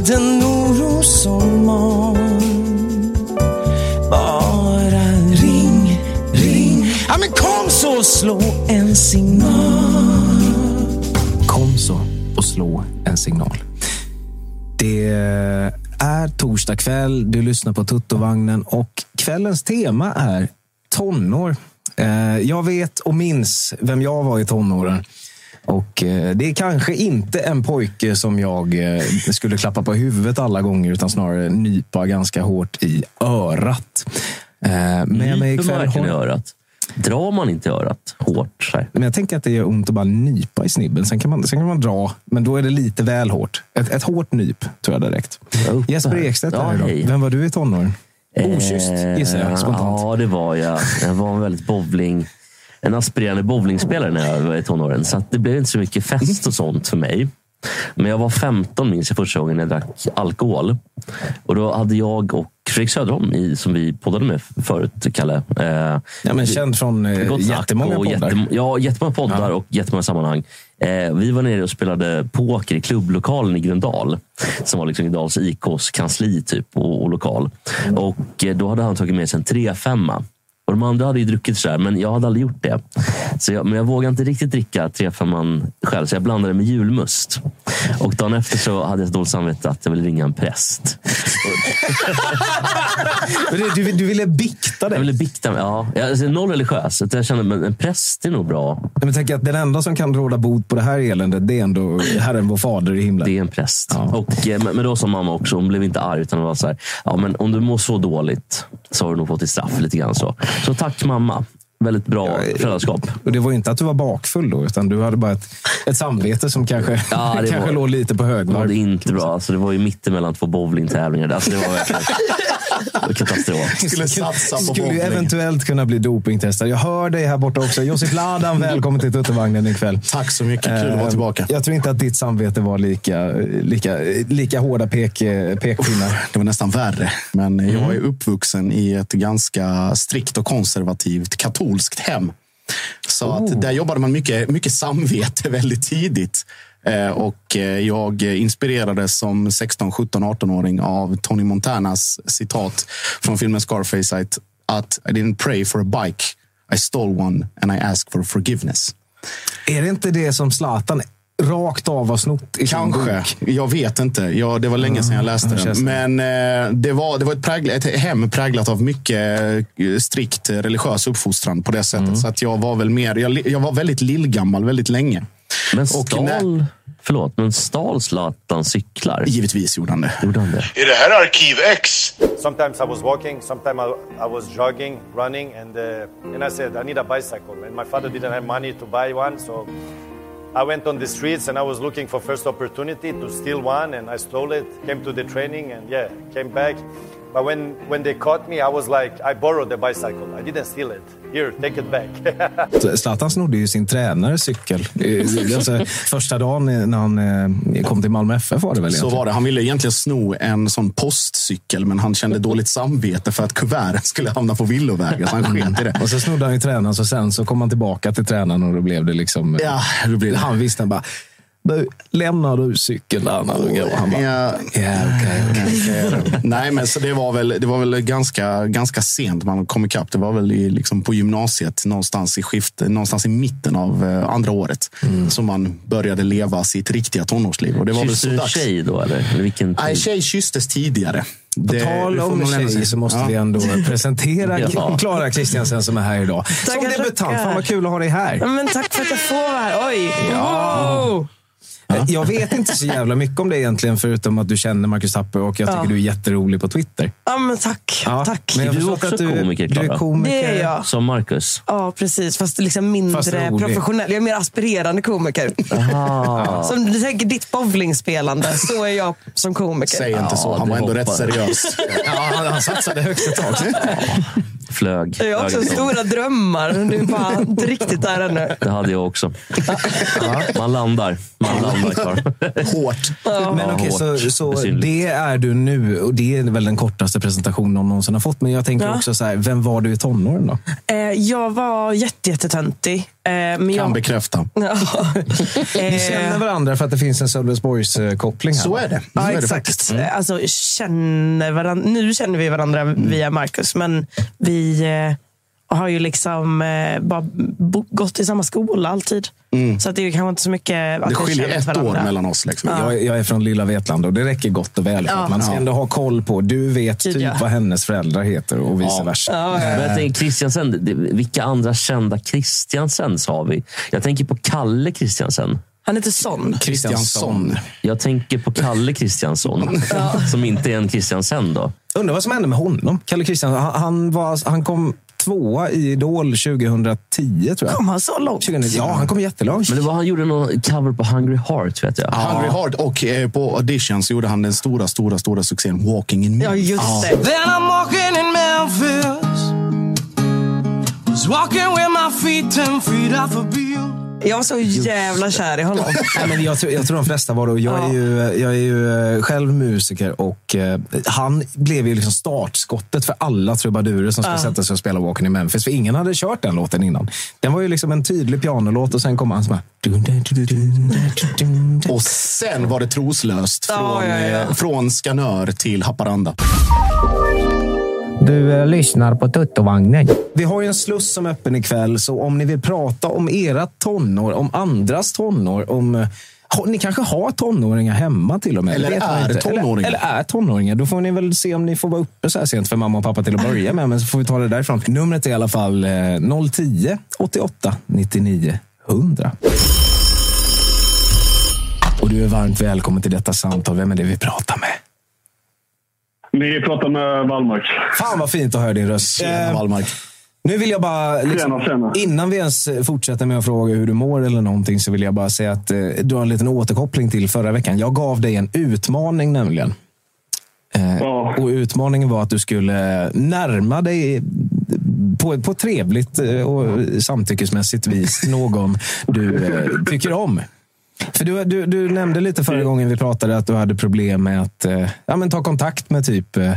den oro som mal. Bara ring, ring, ja men kom så slå en signal. Kom så och slå en signal. Det är torsdag kväll, du lyssnar på Tuttovagnen och kvällens tema är tonår. Eh, jag vet och minns vem jag var i tonåren. Och eh, det är kanske inte en pojke som jag eh, skulle klappa på huvudet alla gånger, utan snarare nypa ganska hårt i örat. Eh, Med mig ikväll verkligen i örat. Drar man inte örat hårt? Så här. Men jag tänker att det gör ont att bara nypa i snibben. Sen kan man, sen kan man dra, men då är det lite väl hårt. Ett, ett hårt nyp tror jag räckt. Uppe Jesper. Ekstedt Ja, idag. Vem var du i tonåren? Okysst, gissar jag, Eh, spontant. Ja, det var jag. Jag var en väldigt bowling... En aspirerande bowlingspelare när jag var i tonåren. Så det blev inte så mycket fest och sånt för mig. Men jag var 15 minns jag första gången jag drack alkohol. Och då hade jag och Fredrik Söderholm, i, som vi poddade med förut, Kalle. Eh, Ja, men känd från eh, jättemånga poddar. jättem- ja, jättemånga poddar och jättemånga sammanhang. Eh, vi var nere och spelade poker i klubblokalen i Gröndal. Som var liksom Gröndals IKs kansli typ, och, och lokal. Och eh, då hade han tagit med sig en 3-5. Och de andra hade ju druckit så här, men jag hade aldrig gjort det. Så jag, men jag vågade inte riktigt dricka 3-5 själv, så jag blandade med julmust. Och dagen efter så hade jag så dåligt samvete att jag ville ringa en präst. Du, du, ville bikta dig. Jag ville bikta mig. Ja, jag är noll religiös. Så jag kände men en präst är nog bra. Men tänk att den enda som kan råda bot på det här eländet, det är ändå Herren vår fader i himlen. Det är en präst. Ja. Och, eh, men men då sa mamma också, hon blev inte arg utan hon var så här, ja, men om du mår så dåligt så har du nog fått ditt straff. lite grann så. Så tack mamma. Väldigt bra Ja, föräldraskap. Och det var inte att du var bakfull då, utan du hade bara ett, ett samvete som kanske, Ja, kanske var- låg lite på Det var högvarv. det inte bra. Alltså, det var ju mitten mellan två bowlingtävlingar. Alltså, det var verkligen var katastrof. Skulle satsa på Skulle ju eventuellt kunna bli dopingtestad. Jag hör dig här borta också. Josef Ladan, välkommen till Tuttuvagnen ikväll. Tack så mycket. Kul att vara Eh, tillbaka. Jag tror inte att ditt samvete var lika, lika, lika hårda pek, pekpinnar. Det var nästan värre. Men Mm. jag är uppvuxen i ett ganska strikt och konservativt katolskt hem. Så Oh. att där jobbade man mycket, mycket samvete väldigt tidigt. Eh, Och eh, jag inspirerades som 16, 17, 18-åring av Tony Montanas citat från filmen Scarface. Att, att I didn't pray for a bike. I stole one and I asked for forgiveness. Är det inte det som Zlatan rakt av har snott i Kanske. Jag vet inte. Ja, det var länge sedan jag läste det känns den. Men eh, det var, det var ett, prägl, ett hem präglat av mycket eh, strikt religiös uppfostran på det sättet. Mm. Så att jag var väl mer, jag, jag var väldigt lillgammal väldigt länge. Men stal, förlåt, men stal Zlatan cyklar? Givetvis gjorde han det. Gjorde han det? Är det här Arkiv X? Sometimes I was walking, sometimes I, I was jogging, running, and uh, and I said I need a bicycle. And my father didn't have money to buy one, so I went on the streets and I was looking for first opportunity to steal one, and I stole it. Came to the training, and yeah, came back. But when when they caught me, I was like, I borrowed the bicycle. I didn't steal it. Here, take it back. Zlatan snodde ju sin tränares cykel. Alltså, första dagen när han eh, kom till Malmö FF var det väl Så egentligen? var det. Han ville egentligen sno en sån postcykel, men han kände dåligt samvete för att kuverten skulle hamna på villovägar, så han sket i det. Och så snodde han ju tränaren och sen så kom han tillbaka till tränaren och då blev det liksom... Ja, då blir det. Han visste han bara, du, lämnar du cykeln där när du går? Han bara, Ja. ja okej, okej. Nej, men så det var väl, det var väl ganska, ganska sent man kom ikapp. Det var väl i, liksom på gymnasiet, någonstans i skift, någonstans i mitten av eh, andra året, som man började leva sitt riktiga tonårsliv. Och det var väl Kysste så du dags. tjej då? Eller? vilken Nej, tjej kysstes tidigare. På Det- tal om tjej säga. så måste Ja. vi ändå presentera Ja. Klara Kristiansen som är här idag. som Tackar, debutant. tackar. Fan vad kul att ha dig här. Ja, men tack för att jag får vara här. Oj! Wow. Jag vet inte så jävla mycket om det egentligen, förutom att du känner Marcus Tapper och jag tycker Ja. du är jätterolig på Twitter. Ja, men tack. Ja, tack. Men jag Är du också att du, komiker, du är Klara? komiker. Det är jag. Som Marcus. Ja, precis. Fast liksom mindre Fast professionell. Jag är mer aspirerande komiker. Som du tänker ditt bowlingspelande, så är jag som komiker. Säg inte så. Ja, Han var ändå rätt hoppar. seriös. Ja, han, han satsade högt ett tag. Flög. Jag har också stora drömmar. Du är bara inte riktigt där ännu. Det hade jag också. Man landar. Man landar kvar. Hårt. Men okej, så, så det är du nu och det är väl den kortaste presentationen någon någonsin har fått. Men jag tänker Ja. också så här, vem var du i tonåren då? Eh, jag var jätte, jättetöntig. Eh, men Kan jag, bekräfta. Ja. Ni känner varandra för att det finns en Sölvesborgs-koppling här. Så är det. Så Ja, är det exakt. faktiskt. Mm. Alltså, känner varandra, nu känner vi varandra via Marcus, men vi eh, har ju liksom eh, bara bo, gått i samma skola alltid. Så att det är kanske inte så mycket att Mm. Det vi skiljer ett varandra. år mellan oss. Liksom. Jag, är- jag är från lilla Vetlanda och det räcker gott och väl. För Ja. att man ska Ja. ändå ha koll på, du vet Gud, typ ja. vad hennes föräldrar heter och vice Ja. versa. Ja, ja. Men jag tänker Christiansen, det- vilka andra kända Christiansens har vi? Jag tänker på Kalle Christiansen. Han heter Son. Kristiansson. Jag tänker på Kalle Kristiansson, som inte är en Christiansen. Då. Undrar vad som hände med honom. Kalle Kristiansson, han, han, var, han kom tvåa i Idol 2010 tror jag. Kom han så långt? 2009. Ja, han kom jättelångt. Men det var, han gjorde någon cover på Hungry Heart, vet jag. Hungry Heart och eh, på auditions gjorde han den stora, stora, stora succén Walking in Me. Ja, just det. Then I'm walking in Memphis. Was walking with my feet ten feet off a bill. Jag var så jävla kär i honom. Nej, men jag, tror, jag tror de flesta var det. Jag, är ju, jag är ju eh, själv musiker och eh, han blev ju liksom startskottet för alla trubadurer som ska sätta sig och spela Walking in Memphis. För ingen hade kört den låten innan. Den var ju liksom en tydlig pianolåt och sen kom han som. Och sen var det troslöst Ja, från, ja, ja. eh, från Skanör till Haparanda. Du eh, lyssnar på Tuttovagnen. Vi har ju en sluss som är öppen ikväll, så om ni vill prata om era tonår, om andras tonår, om... eh, Ni kanske har tonåringar hemma till och med. Eller är tonåringar. Eller, eller är tonåringar. Då får ni väl se om ni får vara uppe så här sent för mamma och pappa till att börja med. Men så får vi ta det därifrån. Numret är i alla fall eh, 010 88 99 100. Och du är varmt välkommen till detta samtal. Vem är det vi pratar med? Ni pratar med Wallmark. Fan vad fint att höra din röst. Eh, Wallmark. Nu vill jag bara, liksom, Tjena, tjena. innan vi ens fortsätter med att fråga hur du mår eller någonting, så vill jag bara säga att eh, du har en liten återkoppling till förra veckan. Jag gav dig en utmaning nämligen. Eh, Ja. Och utmaningen var att du skulle närma dig på, på ett trevligt eh, och samtyckesmässigt vis någon du eh, tycker om. För du, du, du nämnde lite förra gången vi pratade att du hade problem med att eh, ja, men ta kontakt med typ eh,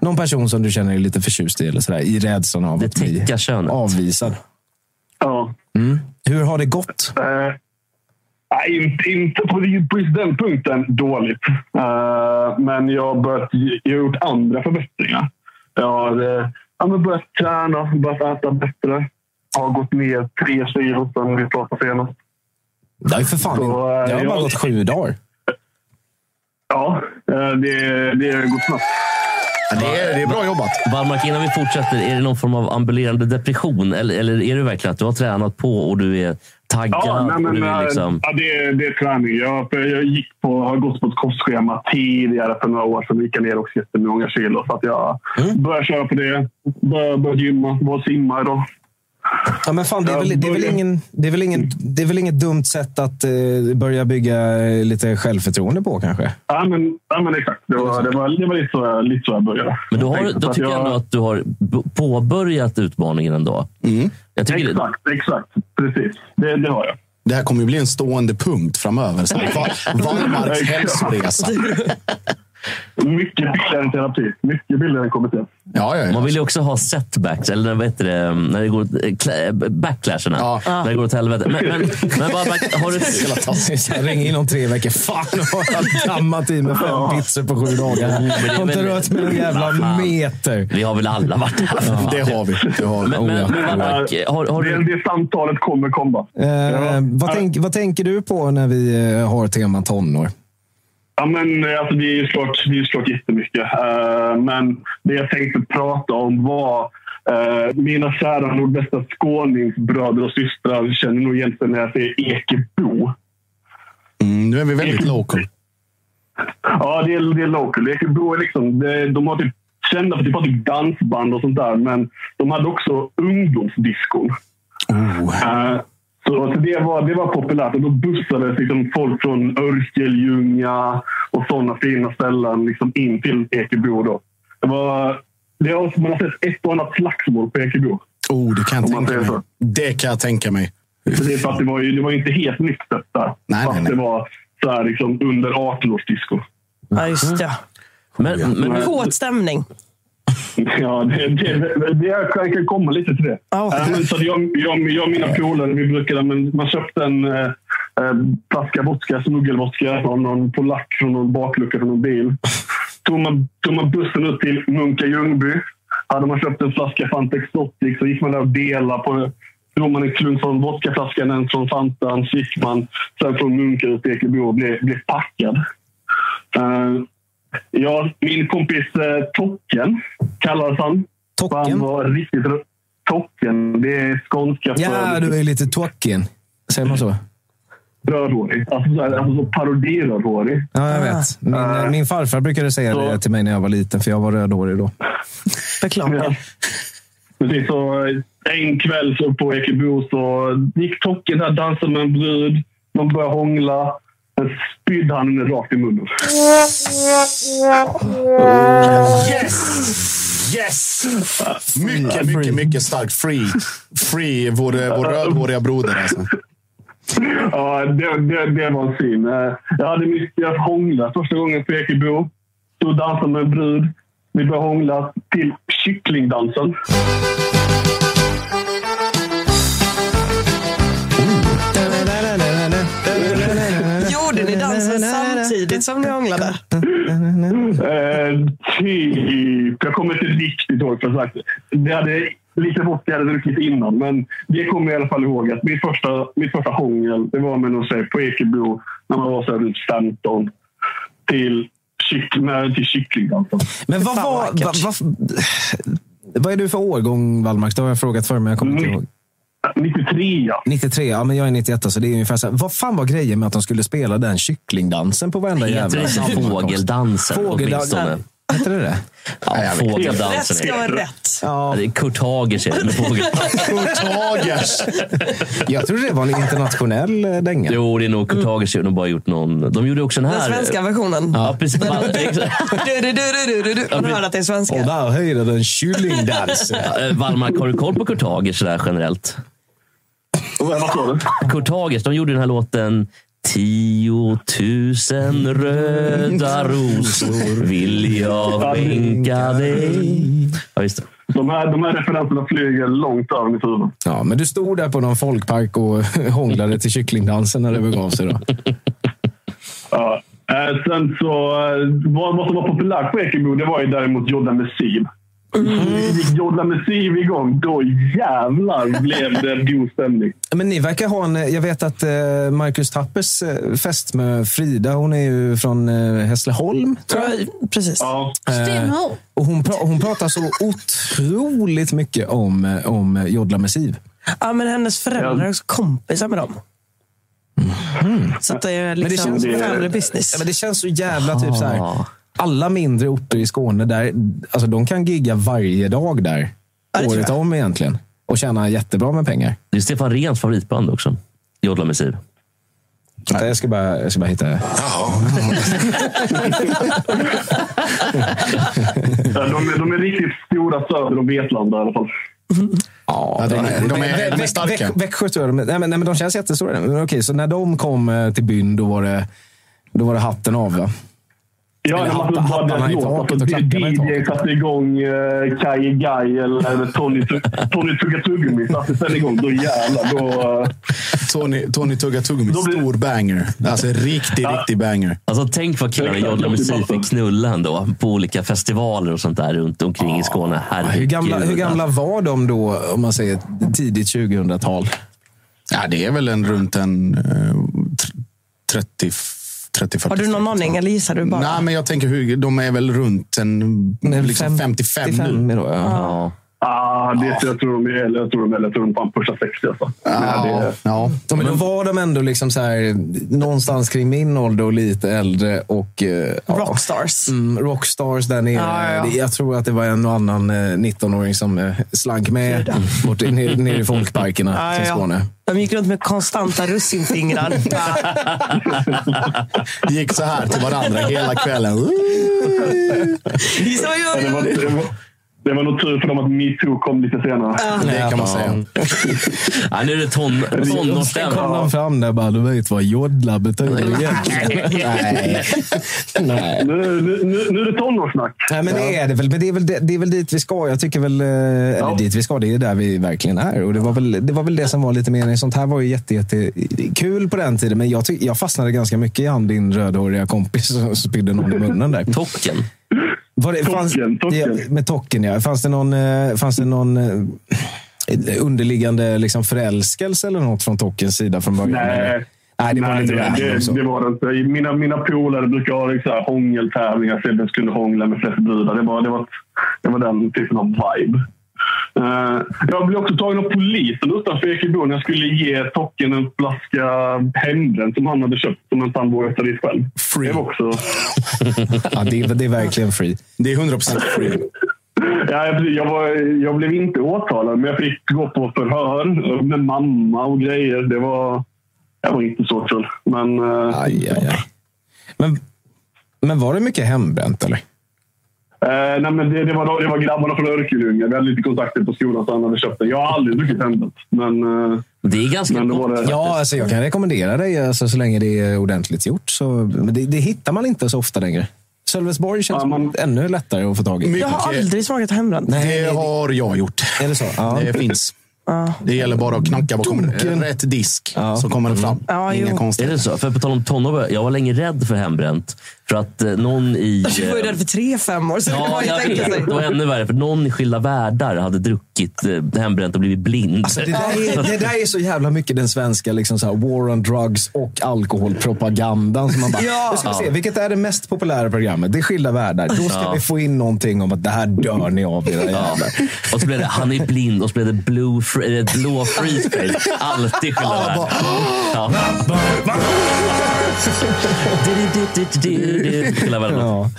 någon person som du känner dig lite förtjust i eller sådär, i rädslan av Det att bli könet. avvisad. Ja. Hur har det gått? Nej, inte, inte på, just den punkten dåligt. Eh, men jag har börjat, jag har gjort andra förbättringar. Jag har men börjat träna, börjat äta bättre. Har gått ner tre kilo sedan vi pratade senast. Det har ju för fan Så, eh, det har bara jag- gått sju dagar. Ja, eh, det, det har gått snabbt. Det är, det är bra jobbat. Wallmark, innan vi fortsätter, är det någon form av ambulerande depression? Eller, eller är det verkligen att du har tränat på och du är taggad? Ja, nej, men, är eh, liksom... ja, det, är- det är träning. Jag, jag gick på, har gått på ett kostschema tidigare för några år sedan. Gick jag ner också jättemånga kilo. Så att jag Mm. börjar köra på det. Börjar, börjar gymma. Var simma idag. Ja, men fan, det, är väl, det, är väl ingen, det, är väl ingen, det är väl inget dumt sätt att eh, börja bygga eh, lite självförtroende på kanske? Ja, men, ja, men exakt. Det var, det var, det var lite, så, jag- lite så jag började. Men då, har, då att tycker jag ändå att du har påbörjat utmaningen ändå. Jag tycker, Exakt, exakt. Precis. Det, det har jag. Det här kommer ju bli en stående punkt framöver. Wallmarks hälsoresa. Mycket billigare än terapi. Mycket billigare än KBT. Ja, ja, Man ja. vill ju också ha setbacks, eller vad heter det, när det går, eh, backlasherna. Ja. När det går åt helvete. Men, men, men Wallmark, har du... Ring in om tre veckor. Fan, nu har jag dammat i mig fem pizzor på sju dagar. det Jag har inte rört mig en jävla meter. Vi har väl alla varit där. fan. Det har vi. Det har vi. Men, men, Oh, ja. men har, har Det, du... det samtalet kommer komma. Eh, vad, tänk, vad tänker du på när vi eh, har tema tonår? Ja, men, eh, alltså, det är ju såklart, det är såklart jättemycket. Eh, men det jag tänkte prata om var eh, mina kära nordvästra skåningsbröder och systrar känner nog egentligen när jag säger Ekebo. Mm, nu är vi väldigt local. Ja, det är, det är local. Ekebro är liksom, det, de har typ kända för typ, typ dansband och sånt där, men de hade också ungdomsdiskon. Eh, så, så det, var, det var populärt och då bussades liksom folk från Örkelljunga och sådana fina ställen liksom in till Ekebro. Då. Det var, det har, man har sett ett och annat slagsmål på Ekebro. Oh, det kan jag tänka mig. så. Det kan jag tänka mig. Är för att det var ju det var ju inte helt nyktert där. Nej, nej, nej. det var så här, liksom, under 18-årsdisco. Ja, just det. Men, men, Kåt stämning. Ja, det, det, det jag kan, komma lite till det. Men så jag, jag, jag och mina polare, vi brukade, men man köpte en eh, flaska vodka, smuggelvodka av någon polack från någon baklucka från någon bil. Tog man, tog man bussen upp till Munka Ljungby. Hade man köpt en flaska Fanta Exotic så gick man där och delade på Drog man en klunk från vodkaflaskan, en från Fantan, gick man sen från Munka ut till Ekeby och blev, blev packad. Ja, min kompis eh, Tocken kallades han. Tocken? Han var riktigt Tocken, det är skånska Ja, för du är lite tocken. Säger man så? rödhårig. Alltså, så här, alltså så parodirödhårig. Ja, jag vet. Min, Ah. min farfar brukade säga Så- det till mig när jag var liten, för jag var rödhårig då. Beklagar. Ja. Precis, så eh, en kväll så på Ekebo så gick Tocken där dansade med en brud. De började hångla. Sen spydde han henne rakt i munnen. Yes! Yes! Mycket, mycket, mycket starkt. Free. Free, vår, vår rödhåriga broder. Alltså. Ja, det, det, det var en syn. Eh, Jag hade mitt, jag hånglat första gången på Ekebo. Stod och dansade med en brud. Vi började hångla till kycklingdansen. Samtidigt som ni hånglade? Eh, typ. Jag kommer inte riktigt ihåg för sagt. Det hade lite vodka jag hade druckit innan, men det kommer jag i alla fall ihåg. Att mitt, första, mitt första hångel det var med någon tjej på Ekebo när man var så här runt 15 till, kyck, till kycklingdansen. Men vad vad var... vackert. Vad, vad, vad är du för årgång, Wallmark? Det har jag frågat förr, men jag kommer inte Mm. ihåg. 93 ja. 93, ja men jag är 91 så det är ungefär så här. Vad fan var grejen med att de skulle spela den kycklingdansen på varenda heter jävla det inte fågeldansen? Fågeldansen. Hette det det? Ja, Rätt fågeldansen. ska är- vara rätt. Ja, det är Kurt Hagers är det. Kurt Hagers! Jag trodde det var en internationell eh, dänga. Jo, det är nog Kurt Hagers. De har bara gjort någon... De gjorde också den Den här... svenska versionen. Ja, precis. Exakt. Du, du, du, du, du, du. Man hör att det är Och svenska. där höjde den kycklingdansen. Eh, Wallmark, har du koll på Kurt Hagers sådär generellt? Vad vad sa du? Kurt Hagers, de gjorde den här låten Tiotusen röda rosor vill jag skänka dig. Ja, just det. De här, de här referenserna flyger långt över mitt huvud. Ja, men du stod där på någon folkpark och hånglade till kycklingdansen när det begav sig. Då. Ja. Eh, sen så, eh, vad, som var populärt på Ekebo det var ju däremot Jodla Messiv. Gick Jodla Messiv igång, då jävlar blev det god stämning. Men ni verkar ha en... Jag vet att eh, Marcus Tappers eh, fest med Frida, hon är ju från eh, Hässleholm, tror jag. Ja, Precis. Ja. Och hon, pra, hon pratar så otroligt mycket om, om Jodla med Siv. Ja, men hennes föräldrar är också kompisar med dem. Så att det är liksom känns- family business. Ja, men det känns så jävla typ så här. Alla mindre orter i Skåne, där, alltså, de kan gigga varje dag där. Ja, året om egentligen. Och tjäna jättebra med pengar. Det är Stefan Rehns favoritband också. Jodla med Siv. Nej, Jag ska bara, jag ska bara hitta... Ja, De, är- de är riktigt stora söder om Vetlanda i alla fall. Ja, de är- de är- de är starka. Väx- Växjö tror jag de. Nej, men, nej, men de känns jättestora. Men, okej, så när de kom eh, till byn, då var det, då var det hatten av. Va? Ja, Eller man hattar- bara hattarna i taket och klackarna i DJ taket. satte igång uh, Kaj Guy eller Tony, Tony Tugga Tuggummi satte sen igång. Då jävlar. Då, eh, Tony, Tony Tugga Tuggummi, stor banger. Alltså riktig, riktig banger. Alltså, tänk vad killarna Siv låter fick knulla ändå på olika festivaler och sånt där runt omkring i Skåne. Herregud. Hur gamla, hur gamla var de då, om man säger tidigt 2000-tal? Ja, det är väl en runt en eh, tr- 30, 30 40 Har du någon aning eller gissar du bara? Nej, men jag tänker hur, de är väl runt en liksom fem- 55 nu. Då, ja. Ja. Ah, det, jag tror de är, jag tror de är, de fan pushar 60 alltså. Ja, det, ja. Ja, men då var de ändå liksom så här, någonstans kring min ålder och lite äldre. Och, eh, ja. Rockstars. Mm, rockstars där nere. Ja, ja, ja. Jag tror att det var en och annan eh, 19-åring som eh, slank med bort i- ner, ner i folkparkerna Ja, till ja, ja. Skåne. De gick runt med konstanta russinfingrar. Gick så här till varandra hela kvällen. Det, var, nog tur för dem att metoo kom lite senare. Det kan man säga. Ja, nu är det ton, Sen kom de fram där och bara, du vet vad jodla betyder egentligen. Nej. Nej. Nu, nu, nu, är det tonårssnack. Nej, men det är det väl. Men det är väl, det, det är väl dit vi ska. Jag tycker väl, eh, eller dit vi ska, det är där vi verkligen är. Och det var väl det, var väl det som var lite meningen. Sånt här var ju jätte, jätte kul på den tiden. Men jag, jag fastnade ganska mycket i han, din rödhåriga kompis som spydde någon i munnen där. Tocken. Var det, fanns, Tocken, tocken. Ja, med tocken, ja. Fanns det någon, eh, fanns det någon eh, underliggande liksom förälskelse eller något från Tockens sida från början? Nej. Nej, det var Nej, lite det, det, det var det inte. Mina, mina polare brukar ha liksom hångeltävlingar. så Den skulle hångla med flest brudar. Det var, det, var, det var den typen av vibe. Eh, jag blev också tagen av polisen utanför Ekebo när jag skulle ge Tocken en flaska hembränt som han hade köpt som inte han vågade ta dit själv. Free. Det var också... Ja, det, är- det är verkligen free. Det är 100% free. Ja, jag, jag, var, jag blev inte åtalad, men jag fick gå på förhör med mamma och grejer. Det var, jag var inte så kul. Men eh, Aj, aj, aj. Men, men var det mycket hembränt eller? Eh, nej, men det, det, var, det var grabbarna från Örkelljunga. Vi hade lite kontakter på skolan så han hade köpt den. Jag har aldrig druckit hembränt. Men, eh, Det är ganska men gott. det... Ja, alltså jag kan rekommendera dig alltså, så länge det är ordentligt gjort. Så, men det, det hittar man inte så ofta längre. Sölvesborg känns Ja, man- ännu lättare att få tag i. Jag har aldrig smakat hembränt. Det har jag gjort. Är det så? Ja. Det finns. Det gäller bara att knacka bakom rätt disk så kommer det fram. Ja, Inga jo. Är konstigheter. det så? För på tal om tonår, jag var länge rädd för hembränt. För att eh, någon i... Du var ju rädd för tre, fem år, så Ja, jag vet. sig. Det var ännu värre. För någon i Skilda Världar hade druckit eh, hembränt och blivit blind. Alltså, det, där är, det där är så jävla mycket den svenska liksom så här, war on drugs och alkoholpropagandan. Som man bara, Ja. Ska vi se, vilket är det mest populära programmet? Det är Skilda världar. Då ska Ja. vi få in någonting om att det här dör ni av era Ja. Och så blev det, han är blind och så blev det blue free, blå freeze face. Alltid Skilda Ja, Världar. Ja. Skilda Världar. Ja.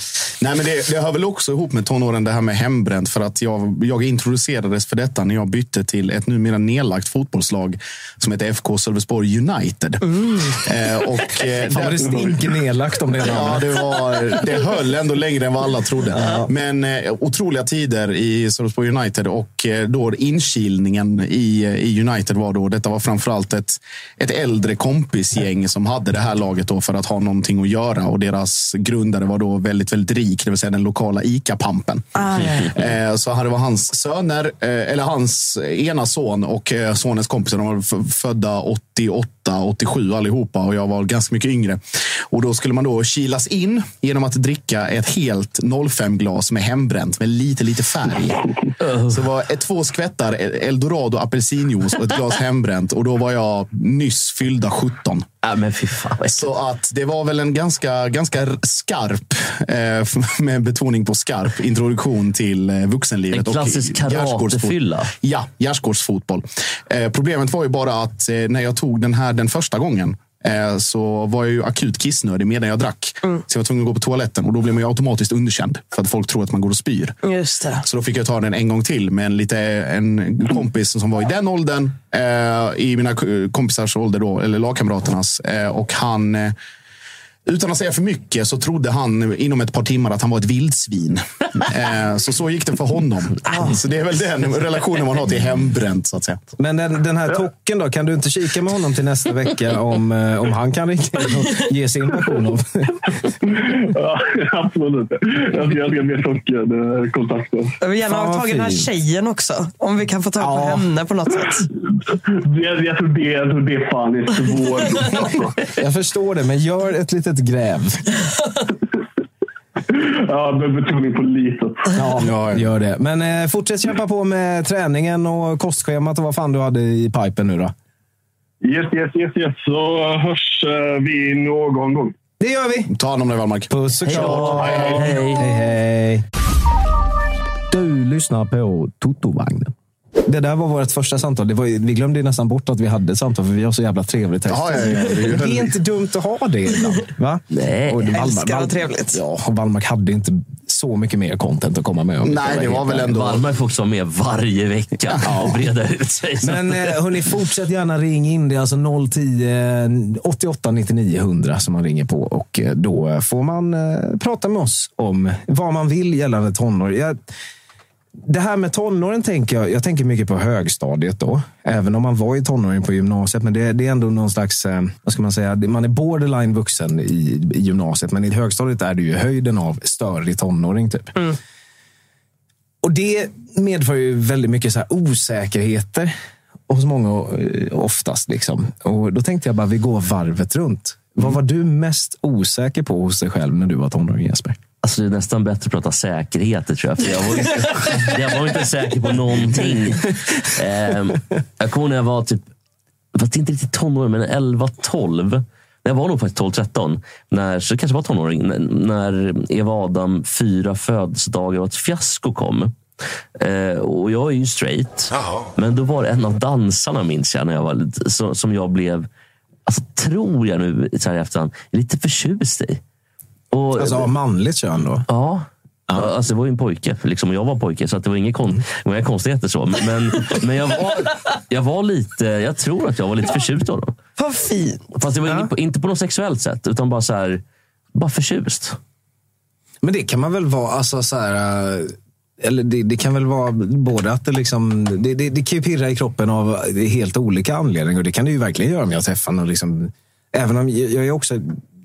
Nej, men det, det hör väl också ihop med tonåren, det här med hembränt. För att jag, jag introducerades för detta när jag bytte till ett numera nedlagt fotbollslag som heter FK Sölvesborg United. Eh, och, eh, Fan vad där- det stinker nedlagt om det Ja, det, var, det höll ändå längre än vad alla trodde. Men eh, otroliga tider i Sölvesborg United och eh, då inkilningen i, i United var då, detta var framförallt ett, ett äldre kompisgäng som hade det här laget då för att ha någonting att göra och deras grundare var då väldigt, väldigt rik, det vill säga den lokala ICA-pampen. Eh, Så det var hans söner, eh, eller hans ena son och eh, sonens kompisar. De var födda 88, 87 allihopa och jag var ganska mycket yngre. Och då skulle man då kilas in genom att dricka ett helt 05-glas med hembränt med lite, lite färg. Så det var ett, två skvättar eldorado apelsinjuice och ett glas hembränt och då var jag nyss fyllda 17. Ja, men fy fan. Så att det var väl en ganska, ganska skarp, eh, med betoning på skarp, introduktion till eh, vuxenlivet. En klassisk karatefylla. Ja, gärdsgårdsfotboll. Eh, problemet var ju bara att eh, när jag tog den här den första gången eh, så var jag ju akut kissnödig medan jag drack. Så jag var tvungen att gå på toaletten och då blev man ju automatiskt underkänd för att folk tror att man går och spyr. Just det. Så då fick jag ta den en gång till med en, lite, en kompis som var i den åldern. Eh, I mina kompisars ålder, då, eller lagkamraternas. Eh, och han, eh, utan att säga för mycket, så trodde han inom ett par timmar att han var ett vildsvin. eh, så så gick det för honom. Så det är väl den relationen man har till hembränt, så att säga. Men den, den här tocken då, kan du inte kika med honom till nästa vecka om, eh, om han kan ringa in och ge sin version av Ja, absolut. Jag ska, jag ska be Tocken eh, kontakta. Jag vill gärna ha tag i den här tjejen också. Om vi kan få tag på Ja. henne på något sätt. Jag, jag, tror det, jag tror det fan är svårt. Jag förstår det, men gör ett litet gräv. Ja, med betoning på litet. Ja, gör det. Men eh, fortsätt kämpa på med träningen och kostschemat och vad fan du hade i pipen nu då. Yes, yes, yes, yes. Så hörs eh, vi någon gång. Det gör vi. Ta hand om dig, Wallmark. Puss och Hej kram. Hej. Hej, hej. Du lyssnar på Totovagnen. Det där var vårt första samtal. Det var, vi glömde nästan bort att vi hade ett samtal, för vi har så jävla trevligt. här Ja, ja, ja, det är det är inte dumt att ha det ibland. Va? Nej. Och Wallmark- Älskar Wall- och trevligt. Ja, och Wallmark hade inte så mycket mer content att komma med. om Nej, det var väl ändå... Wallmark får också vara med varje vecka och breda ut sig. Men eh, hörni, fortsätt gärna ring in. Det är alltså 010 88 99 100 som man ringer på. Och eh, då får man eh, prata med oss om vad man vill gällande tonår. Jag, det här med tonåren tänker jag, jag tänker mycket på högstadiet då. Även om man var i tonåring på gymnasiet. Men det, det är ändå någon slags, eh, vad ska man säga, man är borderline vuxen i, i gymnasiet. Men i högstadiet är det ju höjden av störig tonåring typ. Och det medför ju väldigt mycket så här osäkerheter hos många eh, oftast. Liksom. Och då tänkte jag bara, vi går varvet runt. Vad var du mest osäker på hos dig själv när du var tonåring Jesper? Alltså det är nästan bättre att prata säkerheter tror jag. För jag, var inte, jag var inte säker på någonting. Ehm, jag kommer när jag var typ, fast inte riktigt tonåring, men 11-12. Jag var nog faktiskt 12-13. När, så det kanske var tonåring. När, Eva Adam fyra födelsedagar och ett fiasko kom. Eh, och jag är ju straight. Men då var det en av dansarna, minns jag, när jag var lite, som jag blev, alltså, tror jag nu så här i efterhand, lite förtjust i. Och, Alltså av manligt kön då? Ja. Alltså, det var ju en pojke, liksom, och jag var pojke, så att det var inga, kon- inga konstigheter. så. Men, men jag, var, jag var lite, jag tror att jag var lite förtjust i honom. Vad fint. Fast det var inget på, inte på något sexuellt sätt, utan bara så här, bara förtjust. Men det kan man väl vara, alltså så här, eh, eller det, det kan väl vara både att det liksom, det, det, det kan ju pirra i kroppen av helt olika anledningar. Och det kan det ju verkligen göra om jag träffar någon. Liksom, även om jag, jag är också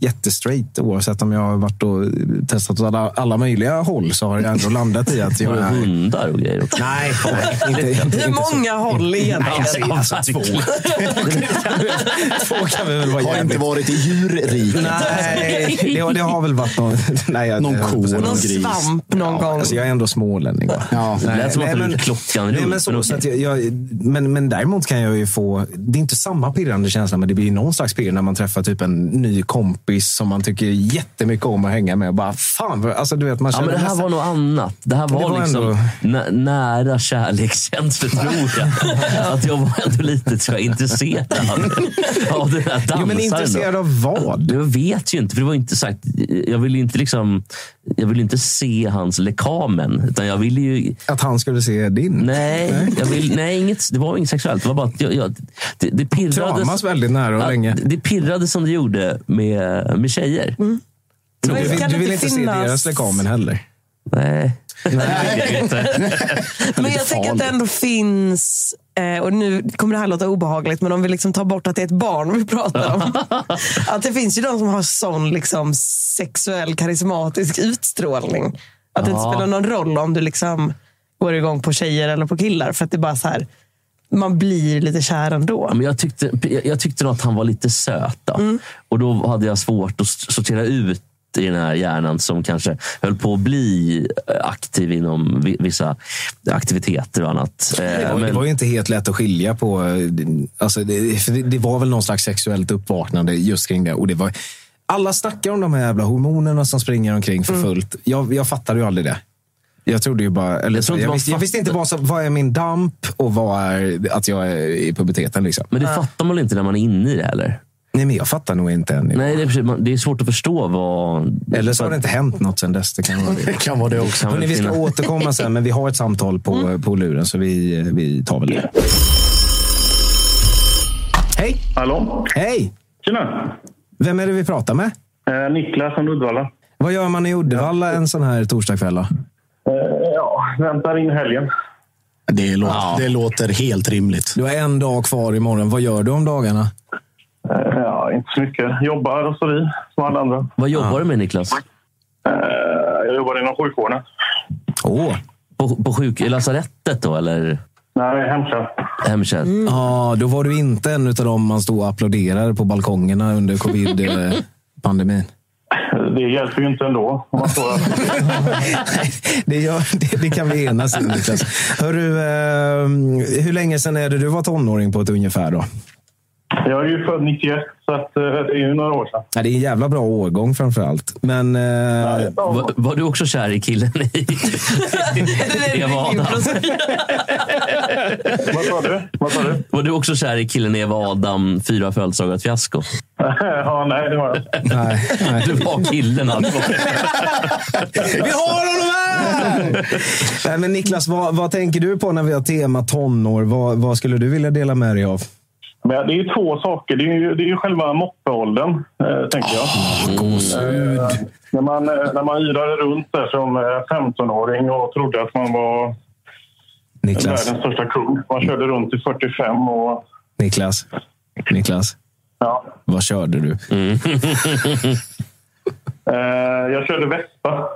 jättestraight oavsett om jag har varit och testat åt alla, alla möjliga håll så har jag ändå landat i att jag det är... hundar och grejer också? Nej, nej inte, inte, Hur många håll egentligen? Alltså, två. två kan vi väl vara Har inte varit i djurriket. Nej, det, har- det har väl varit någon... Nej, jag, Någon ko, någon Någon gris. svamp någon gång. Alltså, jag är ändå smålänning. Va? Ja. Det lät som att du klockan nej, runt, men, så, men så jag, jag, men, men däremot kan jag ju få... Det är inte samma pirrande känsla, men det blir någon slags pirr när man träffar typ en ny kompis som man tycker jättemycket om att hänga med. Och bara, fan, alltså, du vet, man Ja, men det här nästan- var något annat. Det här var, Det var liksom ändå- nä- nära kärlekskänslor, tror jag. att jag var ändå lite så här, intresserad av den här dansaren. Jo, men då. intresserad av vad? Jag vet ju inte, för det var inte sagt. Jag ville inte liksom, jag ville inte se hans lekamen. Utan jag ville ju... Att han skulle se din? Nej, Jag vill, nej inget, det var inget sexuellt. Det var bara att jag, jag, det, det pirrades. Kramas väldigt nära och länge. Det pirrade som det gjorde med, med tjejer. Du, vill- kan du det vill inte inte se finnas- deras lekamen heller? Nej. Nej, det inte. Men jag tänker att det ändå finns, eh, och nu kommer det här låta obehagligt, men om vi liksom tar bort att det är ett barn vi pratar om. att det finns ju de som har sån liksom sexuell karismatisk utstrålning. Att det inte spelar någon roll om du liksom går igång på tjejer eller på killar. För att det är bara så här, man blir lite kär ändå. Men jag, tyckte, jag, jag tyckte nog att han var lite söt. Då. Och då hade jag svårt att sortera ut i den här hjärnan som kanske höll på att bli eh, aktiv inom vi- vissa aktiviteter och annat. Eh, Det var, men- det var ju inte helt lätt att skilja på. eh, Alltså det, det, det var väl någon slags sexuellt uppvaknande just kring det. Och det var, alla snackar om de här jävla hormonerna som springer omkring för fullt. Jag, jag fattade ju aldrig det. Jag trodde ju bara... Eller, Jag jag, visste, jag visste inte vad, vad är min damp och vad är att jag är i puberteten. Liksom. Men det fattar man väl inte när man är inne i det heller? Nej, men jag fattar nog inte än. Nej, det är, precis- det är svårt att förstå vad... Eller så har det inte hänt något sen dess. Det kan vara det. Det kan vara det också. Hörrni, vi ska återkomma sen, men vi har ett samtal på, på luren, så vi, vi tar väl det. Hej! Hallå? Hej! Tjena! Vem är det vi pratar med? Eh, Niklas från Uddevalla. Vad gör man i Uddevalla en sån här torsdagkväll? då? Eh, ja, väntar in helgen. Det låter, det låter helt rimligt. Du har en dag kvar imorgon. Vad gör du om dagarna? Eh, ja, inte så mycket. Jobbar och står i, som alla andra. Vad jobbar du med Niklas? Eh, jag jobbar inom sjukvården. Åh! På, på sjuk, i lasarettet då, eller Nej, hemtjänst. hemtjänst? Ja, då var du inte en av dem man stod och applåderade på balkongerna under covid-pandemin. Det hjälper ju inte ändå. Om man står det, gör, det, det kan vi enas om, Niklas. Hörru, eh, hur länge sedan är det du var tonåring på ett ungefär? då? Jag är ju född 91, så att, eh, det är ju några år sedan. Ja, det är en jävla bra årgång framför allt. Men... Eh, Var, var du också kär i killen i Eva Adam? Vad sa du? Vad sa du? Var du också kär i killen Eva Adam, fyra födelsedagar fiasko? ja, nej, det var jag inte. nej, nej. Du var killen alltså. Vi har honom här! Nej, men Niklas, vad, vad tänker du på när vi har tema tonår? Vad, vad skulle du vilja dela med dig av? Men det är ju två saker. Det är ju, det är ju själva moppeåldern, eh, tänker jag. Eh, när, man, eh, när man yrade runt där som eh, 15-åring och trodde att man var Niklas, världens största kung. Man körde runt till 45 och... Niklas, Niklas. Ja. Vad körde du? Eh, jag körde Vespa.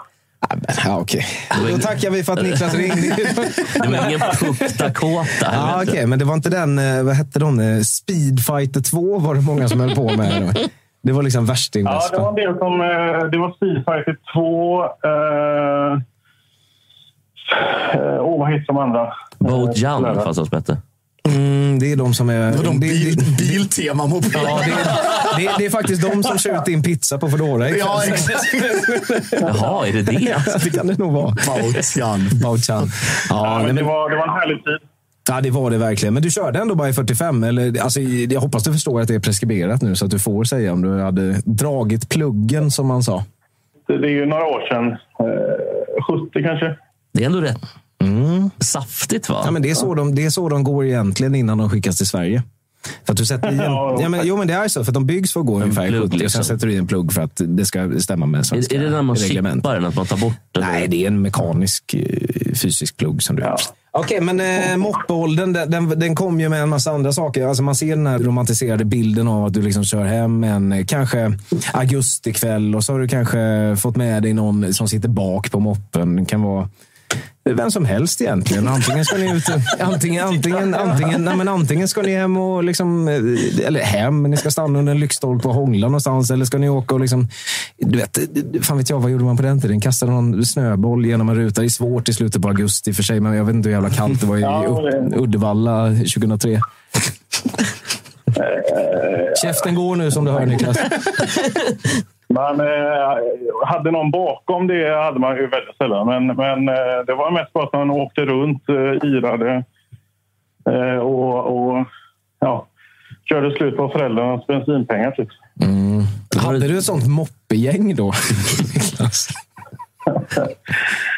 Ja, okej. Då tackar vi för att Niklas ringde. Det var ingen Puck Dakota. Ja, okej, men det var inte den, eh, vad hette de? Eh, Speedfighter 2 var det många som höll på med. Det var liksom värsting Ja, det var en del som... Eh, det var Speedfighter 2. Eh, eh, oh, vad heter de andra? Boat Jan fanns hos Petter. Mm, det är de som är... De det, bil, det, biltema mopeder. ja, det, är- det, är- det är faktiskt de som kör ut din pizza på Foodora. Ja, exakt. Jaha, är det det? det kan det nog vara. Bautian. Bautchan. Ja, Ja, men det, var, det var en härlig tid. ja, det var det verkligen. Men du körde ändå bara i 45. Eller, alltså, jag hoppas du förstår att det är preskriberat nu så att du får säga om du hade dragit pluggen som man sa. Det, det är ju några år sedan. Eh, 70 kanske. Det är ändå rätt saftigt va? Ja, men det, är så de, det är så de går egentligen innan de skickas till Sverige. För att du sätter en, Ja, men, jo, men det är så. För att de byggs för att gå ungefär plugg, 70 och sen liksom. sätter du i en plugg för att det ska stämma med svenska är, är det när man reglement. chippar den, att man tar bort den? Nej, det är en mekanisk eh, fysisk plugg som du Ja. Okej, men eh, moppeåldern den, den, den kom ju med en massa andra saker. Alltså man ser den här romantiserade bilden av att du liksom kör hem en eh, kanske augustikväll och så har du kanske fått med dig någon som sitter bak på moppen. Det kan vara vem som helst egentligen. Antingen ska ni ut, antingen, antingen, antingen, nej, men antingen ska ni hem och liksom, eh, eller hem, ni ska stanna under en lyktstolpe och hångla någonstans. Eller ska ni åka och liksom, du vet, fan vet jag, vad gjorde man på den tiden? Kastade någon snöboll genom en ruta. Det är svårt i slutet på augusti för sig, men jag vet inte hur jävla kallt det var i Uddevalla 2003. Käften går nu som du hör Niklas. Man eh, hade någon bakom det hade man ju väldigt sällan. Men, men eh, det var mest bara att man åkte runt, eh, irade eh, och, och ja, körde slut på föräldrarnas bensinpengar. Typ. Hade du ett sånt moppegäng då?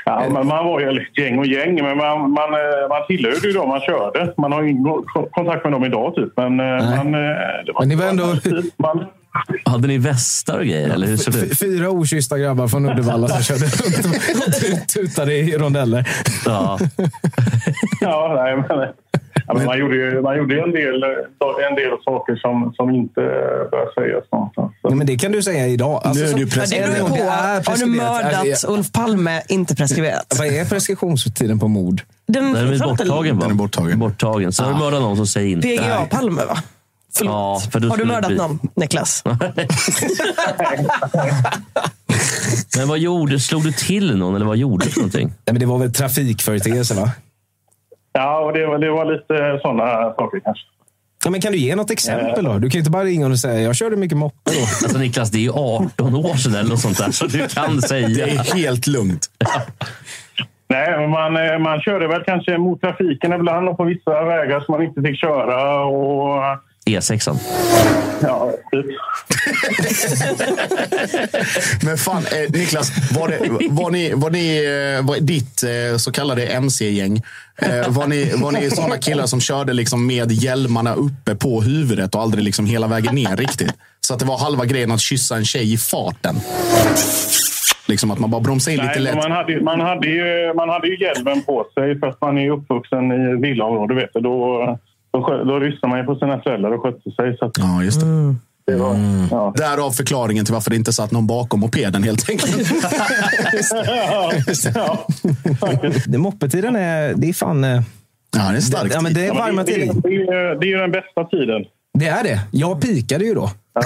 Ja, men man var ju eller, gäng och gäng, men man, man, eh, man tillhörde ju dem man körde. Man har ingen ko- kontakt med dem idag, typ. Men, eh, man, eh, det Men ni var ändå- Man, Hade ni västar och grejer? Eller hur såg det? Fyra okyssta grabbar från Uddevalla som körde runt och tut- tutade i rondeller. Ja. ja, nej, men, ja, men man gjorde ju man gjorde ju en, del, en del saker som, som inte bör sägas någonstans. Nej, men det kan du säga idag. Alltså, Nu är det ju så- Ja, det beror på. Har du mördat Alltså, Ulf Palme, inte preskriberat. Vad är preskriptionstiden på mord? Den, Den är borttagen va? Den är borttagen. borttagen. Så har du mördat någon som säger inte. PGA Palme, va? Förlåt. Ja, för Har du det mördat bli- någon, Niklas? Men vad gjorde Slog du till någon eller vad gjorde du för någonting? Nej, men det var väl trafikföreteelse, va? Ja, och det, var- det var lite sådana saker kanske. Ja, men kan du ge något exempel då? Du kan ju inte bara ringa och säga jag körde mycket moppe då. Alltså Niklas, det är ju 18 år sedan eller något sånt där. Så du kan Det säga. är helt lugnt. Nej, men man, eh, man körde väl kanske mot trafiken ibland och på vissa vägar som man inte fick köra. Och, E6an. ja, typ. Men fan, eh, Niklas, var, det, var, ni, var ni eh, var ditt eh, så kallade MC-gäng? Eh, var, ni, var ni sådana killar som körde liksom med hjälmarna uppe på huvudet och aldrig liksom hela vägen ner riktigt? Så att det var halva grejen att kyssa en tjej i farten. Liksom att man bara bromsar in lite Nej, men lätt. man, hade, man, hade ju, man hade ju hjälmen på sig för att man är uppvuxen i villaområde. Vet du. Då, då, då lyssnade man ju på sina föräldrar och skötte sig. Så att Ja, just det. det var, ja. Därav förklaringen till varför det inte satt någon bakom mopeden helt enkelt. ja, ja, faktiskt. Det, moppetiden är, det är fan... eh, Ja, det är starkt. Ja, men det är Ja, men varma det, det, tider. det, är- det är ju den bästa tiden. Det är det. Jag pikade ju då. Ja.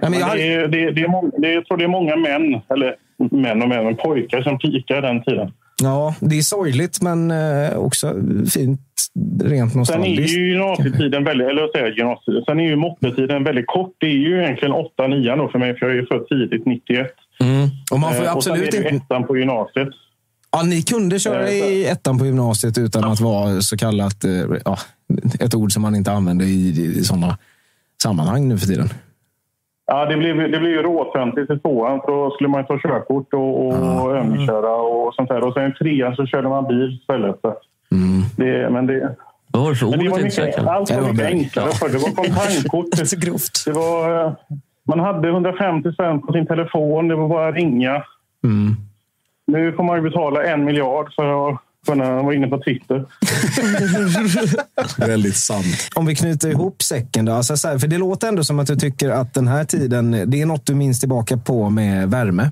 Ja, men jag det, är, det, är- det det är, jag tror det är många män, eller män och män, men pojkar som pikar den tiden. Ja, det är sorgligt men eh, också fint rent Sen är nostalgiskt. ju gymnasietiden väldigt, eller jag säger gymnasietiden, sen är ju moppetiden väldigt kort. Det är ju egentligen 8-9 då för mig, för jag är ju född tidigt, 91. Mm. Och man får ju Eh, och sen absolut är det ettan på gymnasiet. Ja, ni kunde köra Eh, i ettan på gymnasiet utan att vara så kallat, ja, ett ord som man inte använder i, i sådana sammanhang nu för tiden. Ja, det blev, det blev ju råtöntigt i tvåan. för Då skulle man ju ta körkort och, och övningsköra och sånt där. Och sen i trean så körde man bil istället. Så Det, men det, Vad var det för men det var mycket, allt var Det mycket enklare förr. Det var kontantkort. Så grovt. Det var, eh, man hade 150 spänn på sin telefon. Det var bara att ringa. Mm. Nu får man ju betala en miljard för att kunna vara inne på Twitter. Väldigt sant. Om vi knyter ihop säcken då. Alltså så här, för det låter ändå som att du tycker att den här tiden, det är något du minns tillbaka på med värme.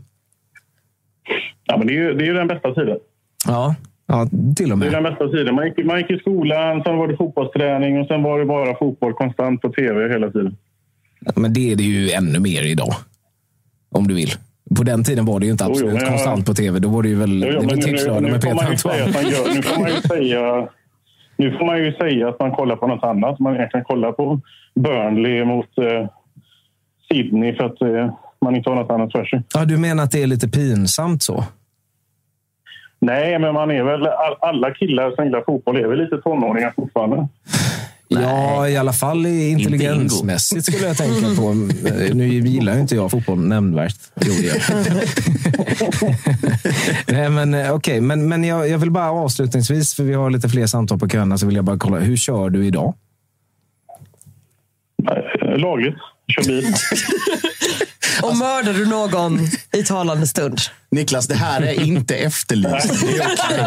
Ja, men det är ju, det är ju den bästa tiden. Ja, ja till och Det är med. den bästa tiden. Man gick, man gick i skolan, sen var det fotbollsträning och sen var det bara fotboll konstant på tv hela tiden. Men det är det ju ännu mer idag. Om du vill. På den tiden var det ju inte Jo, jo, absolut men jag- konstant på tv. Då var det ju väl, Jo, jo, det tipslördag med Peter gör, nu får man ju säga nu får man ju säga att man kollar på något annat. Man kan kolla på Burnley mot eh, Sydney för att eh, man inte har något annat för sig. Ja, du menar att det är lite pinsamt så? Nej, men man är väl all, alla killar som gillar fotboll är väl lite tonåringar fortfarande. Ja, i alla fall i intelligensmässigt skulle jag tänka på. Nu gillar ju inte jag fotboll nämnvärt. Jo. Nej, men eh, okej. Men, men jag, jag vill bara avslutningsvis, för vi har lite fler samtal på köerna, så vill jag bara kolla. Hur kör du idag? Eh, Lagligt. Kör bil. Och mördar du någon i talande stund? Niklas, det här är inte efterlyst. Det är okej.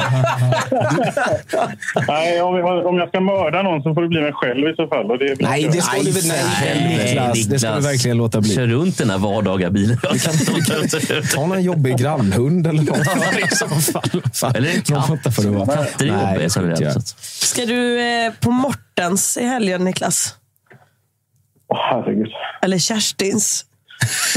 Nej, om jag, om jag ska mörda någon så får det bli mig själv i så fall. Och det är väl Nej, det ska Nej, du väl nej, Niklas. Det ska du verkligen låta bli. Kör runt den här vardagliga bilen. Ta någon jobbig grannhund eller något. I så fall. Fan, Eller en katt. får det vara. Katter är Nej, jobbiga det ska du inte generellt. Ska du eh, på Mortens i helgen, Niklas? Åh, herregud. Eller Kerstins?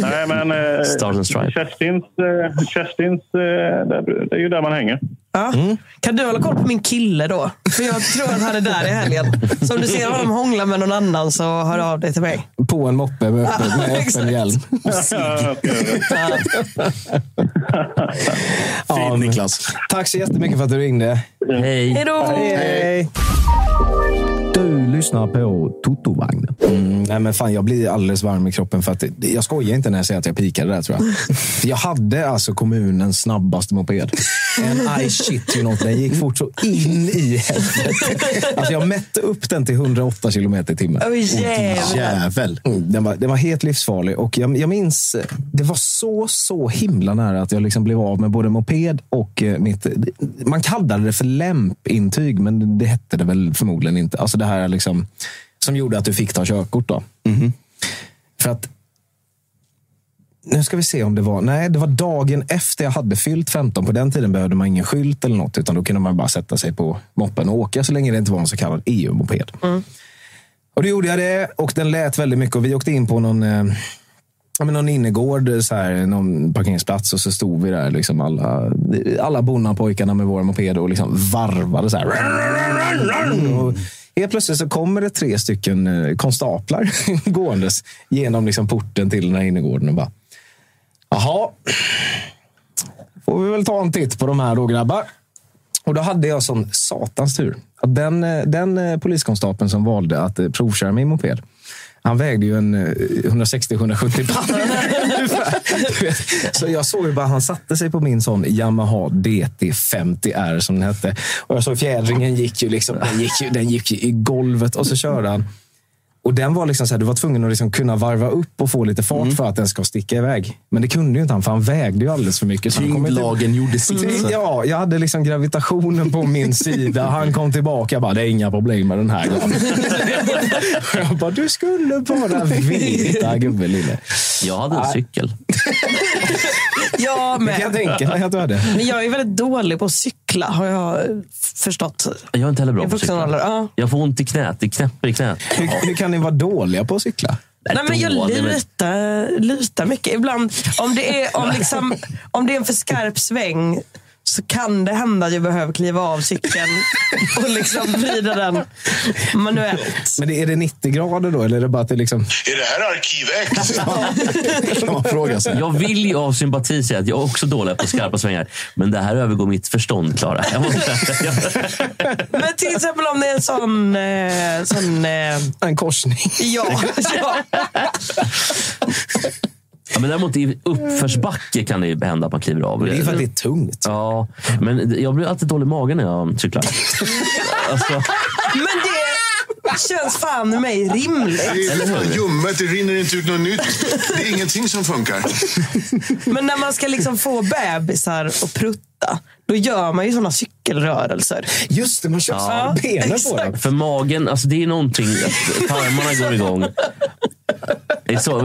Nej, men eh, Stars and Stripes. Kerstins, eh, Kerstins eh, det, det är ju där man hänger. Ja. Kan du hålla koll på min kille då? För jag tror att han är där i helgen. Så om du ser honom hångla med någon annan så hör av dig till mig. På en moppe med öppen, med öppen hjälm. Fint, Niklas. Tack så jättemycket för att du ringde. Hej. Hej då! Hej. Du lyssnar på Totovagnen. Mm, nej men fan, jag blir alldeles varm i kroppen. för att Jag skojar inte när jag säger att jag pikade där tror jag. Jag hade alltså kommunens snabbaste moped. En I shit you not. Den gick fort så in i helvete. Alltså jag mätte upp den till 108 kilometer i timmen. Jävlar. Jävel. Mm, Den var, den var helt livsfarlig. Och jag, jag minns, det var så, så himla nära att jag liksom blev av med både moped och eh, mitt... Man kallade det för lämpintyg, men det hette det väl förmodligen inte. Alltså det här liksom, som gjorde att du fick ta körkort. Då. För att nu ska vi se om det var... Nej, det var dagen efter jag hade fyllt 15. På den tiden behövde man ingen skylt eller något, utan då kunde man bara sätta sig på moppen och åka så länge det inte var en så kallad EU-moped. Och då gjorde jag det och den lät väldigt mycket. Och vi åkte in på någon, eh, någon innergård, så här, någon parkeringsplats. Och så stod vi där, liksom alla, alla bonnapojkarna med våra mopeder och liksom varvade. Så här. Och helt plötsligt så kommer det tre stycken eh, konstaplar gåendes genom liksom porten till den här innergården. Och bara, Jaha, får vi väl ta en titt på de här då grabbar. Och då hade jag sån satans tur. Att den, eh, den eh, poliskonstapeln som valde att provköra min moped, han vägde ju en eh, 160-170 pannor. ungefär. Så jag såg ju bara, han satte sig på min sån Yamaha DT50R som den hette. Och jag såg fjädringen gick ju, liksom, den gick ju, den gick ju i golvet och så körde han. Och den var liksom så här, du var tvungen att liksom kunna varva upp och få lite fart för att den ska sticka iväg. Men det kunde ju inte han, för han vägde ju alldeles för mycket. Tyngdlagen gjorde sitt. så- Ja, jag hade liksom gravitationen på min sida. Han kom tillbaka jag bara, det är inga problem med den här. Och jag bara, du skulle bara veta gubben lille. Jag hade en cykel. Jag Det kan jag med. tänka mig att du hade. Men jag är väldigt dålig på att cykla har jag förstått. Jag är inte heller bra I på att cykla. Ja. Jag får ont i knät. Det knäpper i knät. Hur, hur kan ni vara dåliga på att cykla? Nej, men jag lutar, lutar mycket. Ibland, om det, är, om, liksom, om det är en för skarp sväng så kan det hända att jag behöver kliva av cykeln och liksom vrida den manuellt. Men det, är det 90 grader då? Eller är det bara att det liksom... Är det här Arkiv X? kan man fråga sig. Jag vill ju av sympati säga att jag är också dålig på skarpa svängar. Men det här övergår mitt förstånd, Klara. Men till exempel om det är en sån... Eh, sån eh, En korsning. ja, ja. Ja, men däremot i uppförsbacke kan det ju hända att man kliver av. Det är för att det är tungt. Ja, men jag blir alltid dålig i magen när jag cyklar. Alltså, Men det känns fan i mig rimligt. Det är fan ljummet, det rinner inte ut något nytt. Det är ingenting som funkar. Men när man ska liksom få bebisar att prutta, då gör man ju såna cykelrörelser. Just det, man kör Ja, benen på exakt. dem. för magen, alltså det är någonting. att Tarmarna går igång. Det, så,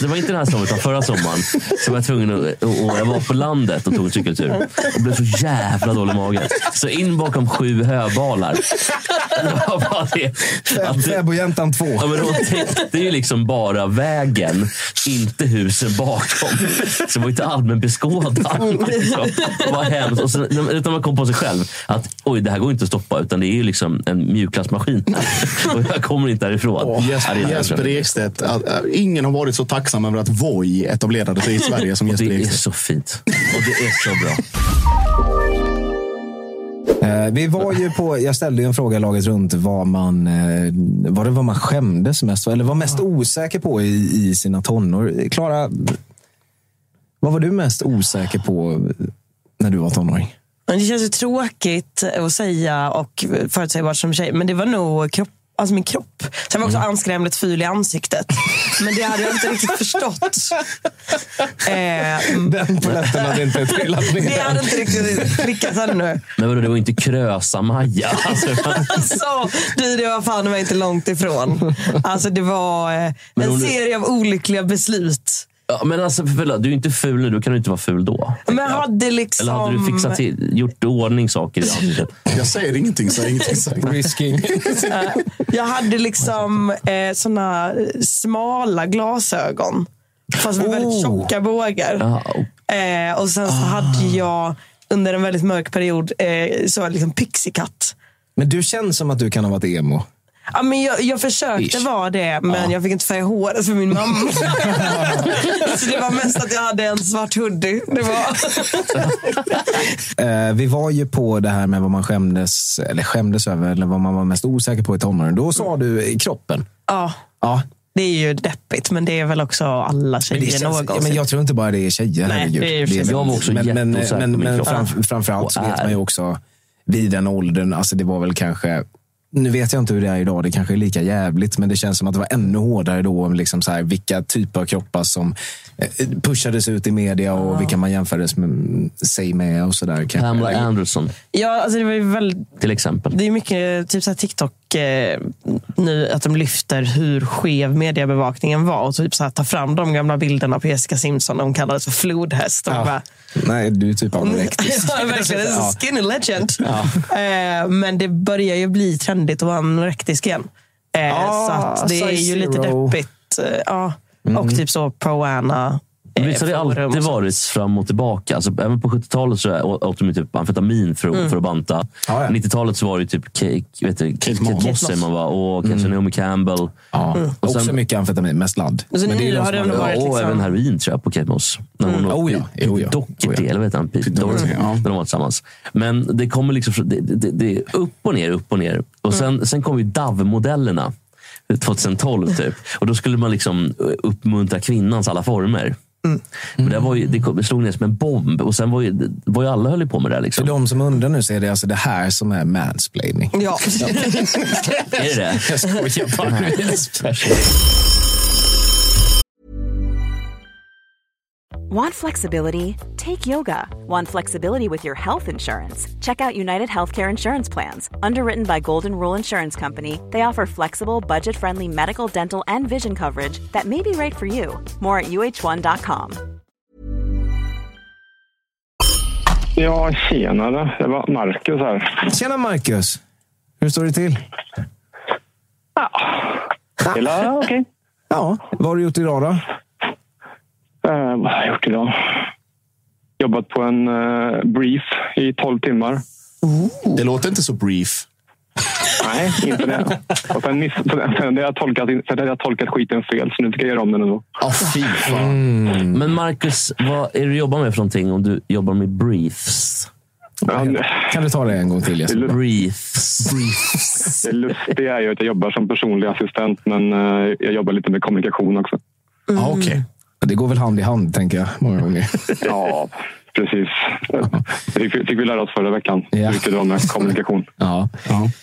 det var inte den här sommaren, utan förra sommaren. Så var jag tvungen att, och jag var på landet och tog en cykeltur. Och blev så jävla dålig i magen. Så in bakom sju höbalar. Det var bara det. Att det, Fäbodjäntan 2. Ja, men de täckte ju liksom bara vägen, inte husen bakom. Så det var inte allmän beskådan. Liksom. Var hemskt. Och sen, utan man kom på sig själv att oj, det här går inte att stoppa. Utan det är ju liksom en mjukglassmaskin. Och jag kommer inte därifrån. Det är Jesper Ekstedt. att, äh, Ingen har varit så tacksam över att Voi etablerade sig i Sverige som Jesper det är Ekstedt. så fint. Och det är så bra. Eh, vi var ju på, jag ställde ju en fråga i laget runt vad man, eh, var det vad man skämdes mest för, eller var mest osäker på i, i sina tonår. Klara, vad var du mest osäker på när du var tonåring? Men Det känns ju tråkigt att säga och förutsägbart som tjej, men det var nog kropp, alltså min kropp. Sen var också anskrämligt ful i ansiktet. Men det hade jag inte riktigt förstått. Eh, Den polletten hade inte trillat ner. det hade inte riktigt klickat ännu. Men vadå, det var inte Krösa-Maja. Alltså, Så, du, det var fan mig inte långt ifrån. Alltså det var eh, en serie av olyckliga beslut. Ja, men alltså, förlåt, du är inte ful nu, då kan du inte vara ful då. Men hade liksom... Eller hade du fixat till, gjort i ordning saker i ansiktet? Jag säger ingenting, så ingenting sagt. Risking. Jag hade liksom eh, såna smala glasögon. Fast med väldigt Oh. tjocka bågar. Eh, och sen så hade jag under en väldigt mörk period eh, så liksom pixikatt. Men du känns som att du kan ha varit emo. Ja, men jag, jag försökte Ish. vara det, men jag fick inte färga håret för min mamma. så det var mest att jag hade en svart hoodie. Det var... Eh, vi var ju på det här med vad man skämdes, eller skämdes över, eller vad man var mest osäker på i tonåren. Då sa du i kroppen. ja, Ja, det är ju deppigt, men det är väl också alla tjejer känns, ja, någonsin. men jag tror inte bara det är tjejer. Nej, herregud. det är Jag var också men, men, men, men kropp. fram, framförallt så vet man ju också vid den åldern, alltså det var väl kanske nu vet jag inte hur det är idag, det kanske är lika jävligt, men det känns som att det var ännu hårdare då om liksom så här, vilka typer av kroppar som eh, pushades ut i media och vilka man jämfördes med, sig med och sådär. kanske. Pamela Anderson, Ja, alltså det var ju väldigt till exempel. Det är mycket typ så här TikTok eh, nu att de lyfter hur skev mediebevakningen var och typ så här, tar fram de gamla bilderna på Jessica Simpson. De kallades för flodhäst. Och Ja. bara, Nej, du är typ anorektisk. ja, verkligen. Ja. Skinny legend. Eh, men det börjar ju bli trendigt att vara anorektisk igen. Eh, Ja, så det är ju lite zero. deppigt. Eh, ja. Och typ så pro-ana. Men Visst har det alltid varit fram och tillbaka? Alltså, även på 70-talet så är- åt de typ amfetamin för, att- för att banta. Ja, ja. 90-talet så var det typ Kate, vet du, Kate, Moss. Man va? och kanske Naomi Campbell. Ja. Och sen- Också mycket amfetamin, mest ladd. Och så Men det är har det ändå varit och liksom- även heroin tror jag på Kate Moss. När hon och Oh ja, jo ja, Doherty, oh eller vet han? Pete Doherty. ja. När de var tillsammans. Men det kommer liksom det, det, det är upp och ner, upp och ner. Och sen, sen kom ju DAV-modellerna. 2012 typ. Och då skulle man liksom uppmuntra kvinnans alla former. Men det, var ju, det slog ner som en bomb. Och sen var ju, var ju alla höll på med det. För Liksom. de som undrar nu så är det alltså det här som är mansplaining. Ja. Är det det? Jag skojar bara. Want flexibility? Take yoga. Want flexibility with your health insurance? Check out United Healthcare Insurance Plans. Underwritten by Golden Rule Insurance Company, they offer flexible, budget friendly medical, dental, and vision coverage that may be right for you. More at uh1.com. Ja, tjenare. Det var Marcus här. Tjena Marcus! Hur står det till? Hela okej. Ja, vad har du gjort idag då? Eh, vad har jag gjort idag? Jobbat på en eh, brief i 12 timmar. Det låter inte så brief. Nej, inte det. Och sen, miss, sen, jag tolkat, sen hade jag tolkat skiten fel, så nu ska jag göra om den ändå. Oh, fy fan. Mm. Men Marcus, vad är det du jobbar med för någonting om du jobbar med briefs? Kan du ta det en gång till Jesper? Briefs. Det lustiga är ju att jag jobbar som personlig assistent, men eh, jag jobbar lite med kommunikation också. Ja, Okej. Det går väl hand i hand, tänker jag, många gånger. Ja, precis. Det fick, fick vi lära oss förra veckan, hur viktigt det var med kommunikation. Ja.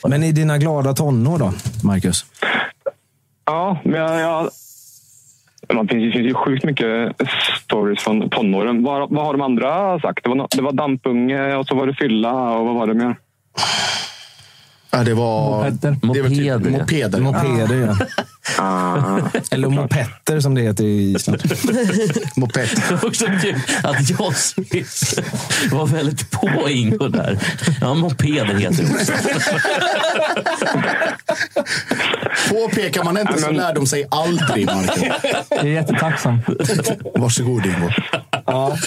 Men i dina glada tonår då, Marcus? Ja, men jag... jag det finns, det finns ju sjukt mycket stories från tonåren. Vad, vad har de andra sagt? Det var, det var dampunge och så var det fylla och vad var det mer? Ja, det var... Mopeder. Det var typ, mopeder. Mopeder, ja. Ah, Eller mopetter som det heter i Island. Moped. Det var också kul att Josip var väldigt på Ingo där. Ja, mopeder heter det också. Påpekar man inte så lär de sig aldrig, Marco. Jag är jättetacksam. Varsågod, Ingo. Ja.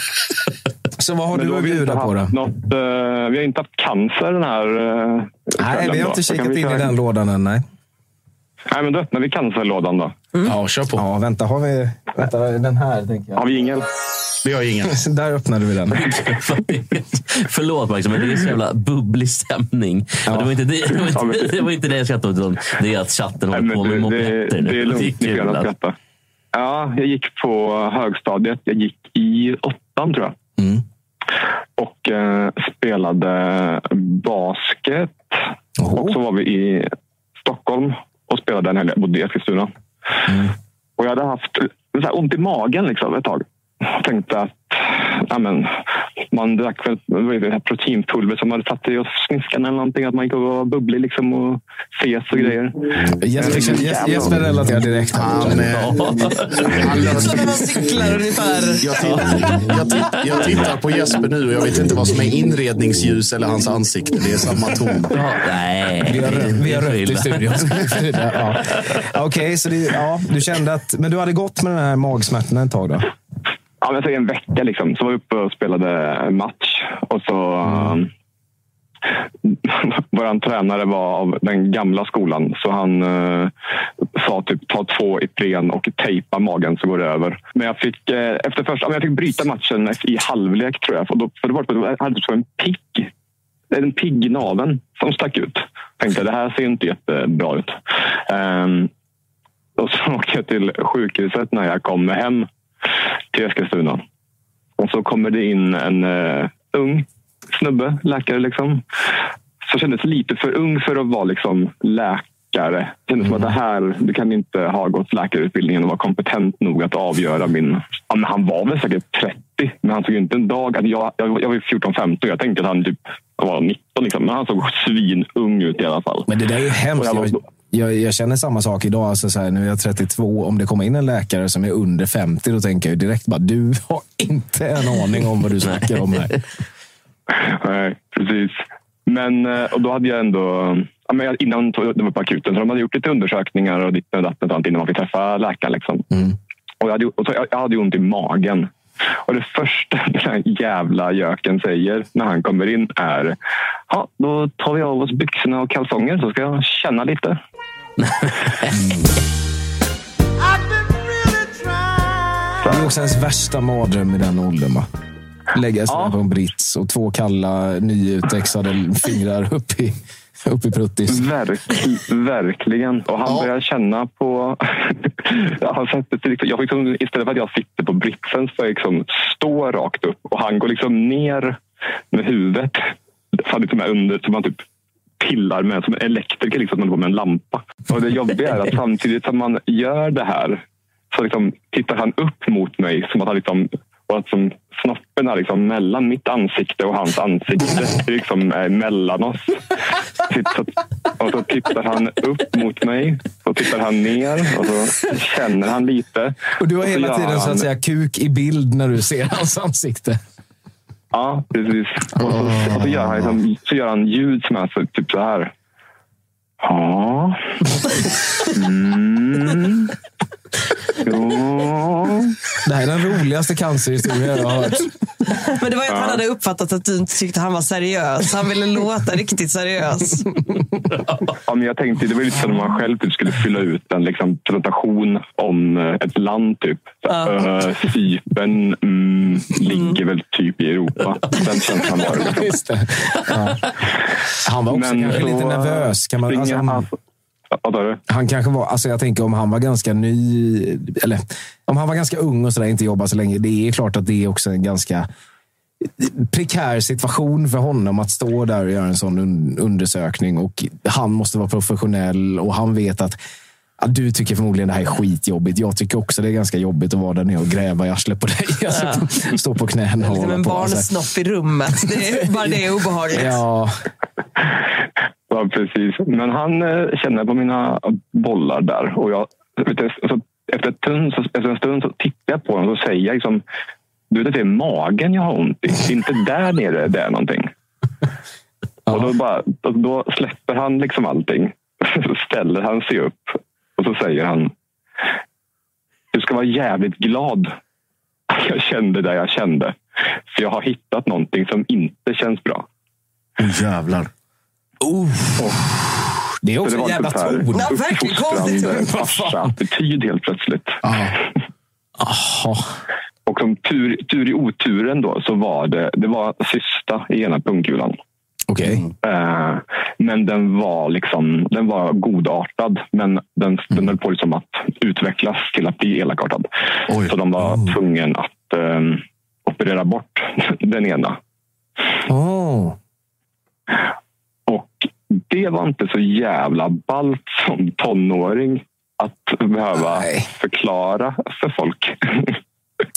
Så vad har Men du att bjuda på då? Något, eh, vi har inte haft cancer den här uh, Nej, vi har inte kikat in i den lådan än. Nej. Nej, men då öppnar vi cancerlådan då. Ja, kör på. Ja, vänta, har vi vänta, den här? Tänker jag. Har vi ingen? Vi har ingen. Där öppnade vi den. Förlåt Max, men det är så jävla bubblig stämning. Och Det, var inte det, det, var inte, det var inte det jag skrattade åt, utan det är att chatten håller på med det, mopetter nu. det är lugnt. Ni får kul att- skratta. Ja, jag gick på högstadiet. Jag gick i åttan, tror jag. Mm. Och eh, spelade basket. Och så var vi i Stockholm och spelade en helg. Jag bodde i Eskilstuna. Och jag hade haft så ont i magen liksom, ett tag. Tänkte att ja, men, man drack väl vad är det, det här proteinpulver som man hade satt i och sniskan eller någonting. Att man gick och var bubblig liksom, och fes och grejer. Jesper, Jes- Jesper relaterar direkt. Han, eh, han. När man cyklar ungefär. Jag, titt, jag, titt, jag tittar på Jesper nu och jag vet inte vad som är inredningsljus eller hans ansikte. Det är samma ton. Ja, nej, Vi har, rött- vi har i studion. ja. Okej, så det, ja, du kände att... Men du hade gått med den här magsmärtan ett tag då? Ja, men jag säger en vecka liksom. Så var vi uppe och spelade match. Och så... Eh, mm. Vår tränare var av den gamla skolan. Så han eh, sa typ ta två Ipren och tejpa magen så går det över. Men jag fick, eh, efter första, jag fick bryta matchen i halvlek tror jag. För, då, för det var, typ, jag hade typ så en pigg. En pigg naven som stack ut. Tänkte det här ser inte jättebra ut. Um, och så åkte jag till sjukhuset när jag kom hem till Eskilstuna. Och så kommer det in en uh, ung snubbe, läkare liksom. Så kändes lite för ung för att vara liksom läkare. Det kändes som att det här, du kan inte ha gått läkarutbildningen och vara kompetent nog att avgöra min... Ja, men han var väl säkert 30, men han såg inte en dag... Att jag, jag, jag var 14-15 jag tänkte att han typ var 19, liksom. men han såg svinung ut i alla fall. Men det där är ju hemskt. Jag Jag, känner samma sak idag. Alltså så här, nu är jag 32. Om det kommer in en läkare som är under 50, då tänker jag direkt bara, du har inte en aning om vad du snackar om här. Nej, precis. Men eh, och då hade jag ändå... Innan det var på akuten, så de hade gjort lite undersökningar och ditt och allt innan man fick träffa läkaren. Liksom. Och jag, hade, och så, jag, jag hade ont i magen. Och det första den här jävla göken säger när han kommer in är ja, då tar vi av oss byxorna och kalsonger så ska jag känna lite. Det är också ens värsta mardröm i den åldern. Va? Lägga sig på en brits och två kalla nyutexade fingrar upp i, upp i pruttis. Verk, verkligen. Och han börjar känna på... sett det, liksom, jag liksom, istället för att jag sitter på britsen så jag liksom stå rakt upp och han går liksom ner med huvudet. Så liksom är under, som man typ pillar med, som en elektriker liksom, som håller på med en lampa. Och det jobbiga är att samtidigt som man gör det här så liksom tittar han upp mot mig som att han liksom och att som snoppen är liksom mellan mitt ansikte och hans ansikte. Liksom är mellan oss. Så- Och så tittar han upp mot mig. Så tittar han ner och så känner han lite. Och du har Och så hela tiden så han- att säga kuk i bild när du ser hans ansikte. Ja, precis. Och så, och så, gör, han liksom, så gör han ljud som är så, typ så här. Ja. Mm. Det här är den roligaste cancerhistorien jag har hört. Men det var ju att han hade uppfattat att du inte tyckte han var seriös. Han ville låta riktigt seriös. Ja, men jag tänkte, det var lite som om man själv typ skulle fylla ut en liksom, presentation om eh, ett land. Typ. Ja. Uh, Cypern mm, ligger väl typ i Europa. Den känslan var det. Liksom. Just det. Ja. Han var också Men kanske så, lite nervös. Kan man, alltså, han, Vad sa du? han kanske var, alltså jag tänker om han var ganska ny, eller om han var ganska ung och sådär, inte jobbat så länge. Det är klart att det är också en ganska prekär situation för honom att stå där och göra en sån un- undersökning. Och Han måste vara professionell och han vet att Ja, du tycker förmodligen det här är skitjobbigt. Jag tycker också det är ganska jobbigt att vara där nere och gräva i arslet på dig. Alltså, stå på knäna och hålla en på. Alltså, barnsnopp i rummet. Det är, bara det är obehagligt. Ja, Ja, precis. Men han eh, känner på mina bollar där. Och jag, så efter, en stund, så, efter en stund så tittar jag på honom och säger jag liksom, du vet att det är magen jag har ont i. Det är Inte där nere det är någonting. Och då, bara, då, släpper han liksom allting. Så ställer han sig upp och så säger han Du ska vara jävligt glad att jag kände det jag kände. För jag har hittat någonting som inte känns bra. Åh jävlar. det är också Så en det var jävla ton. Ja, verkligen konstigt. uppfostrande farsa-attityd helt plötsligt. Jaha. Och som tur, tur i oturen då så var det, det var sista i ena pungkulan. Okej. Eh, men den var liksom den var godartad, men den, den höll på liksom att utvecklas till att bli elakartad. Oj. Så de var tvungna att eh, operera bort den ena. Åh. Och det var inte så jävla ballt som tonåring att behöva Nej. förklara för folk.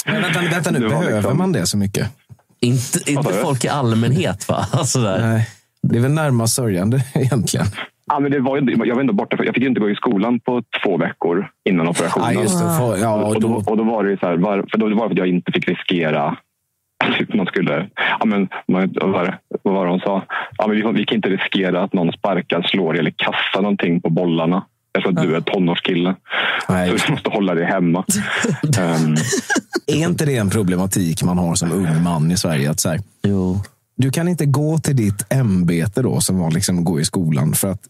Men vänta, vänta nu, behöver liksom- man det så mycket? Inte, inte folk i allmänhet va? Alltså där. Nej. Det är väl närmast sörjande egentligen. Ja, men det var, ju- jag var ändå borta. Jag fick inte gå i skolan på två veckor innan operationen. Ja, just det. För, ja, och, och då, och då var det ju så här, för då var det för att jag inte fick riskera man skulle, ja men, man, vad, var det, vad var det hon sa? Ja, men vi, vi kan inte riskera att någon sparkar, slår eller kastar någonting på bollarna. Eftersom att du är tonårskille. Nej. Så du måste hålla dig hemma. Ehm, är inte det en problematik man har som ung man i Sverige? Att så här, Jo. du kan inte gå till ditt ämbete då, som var liksom att gå i skolan. För att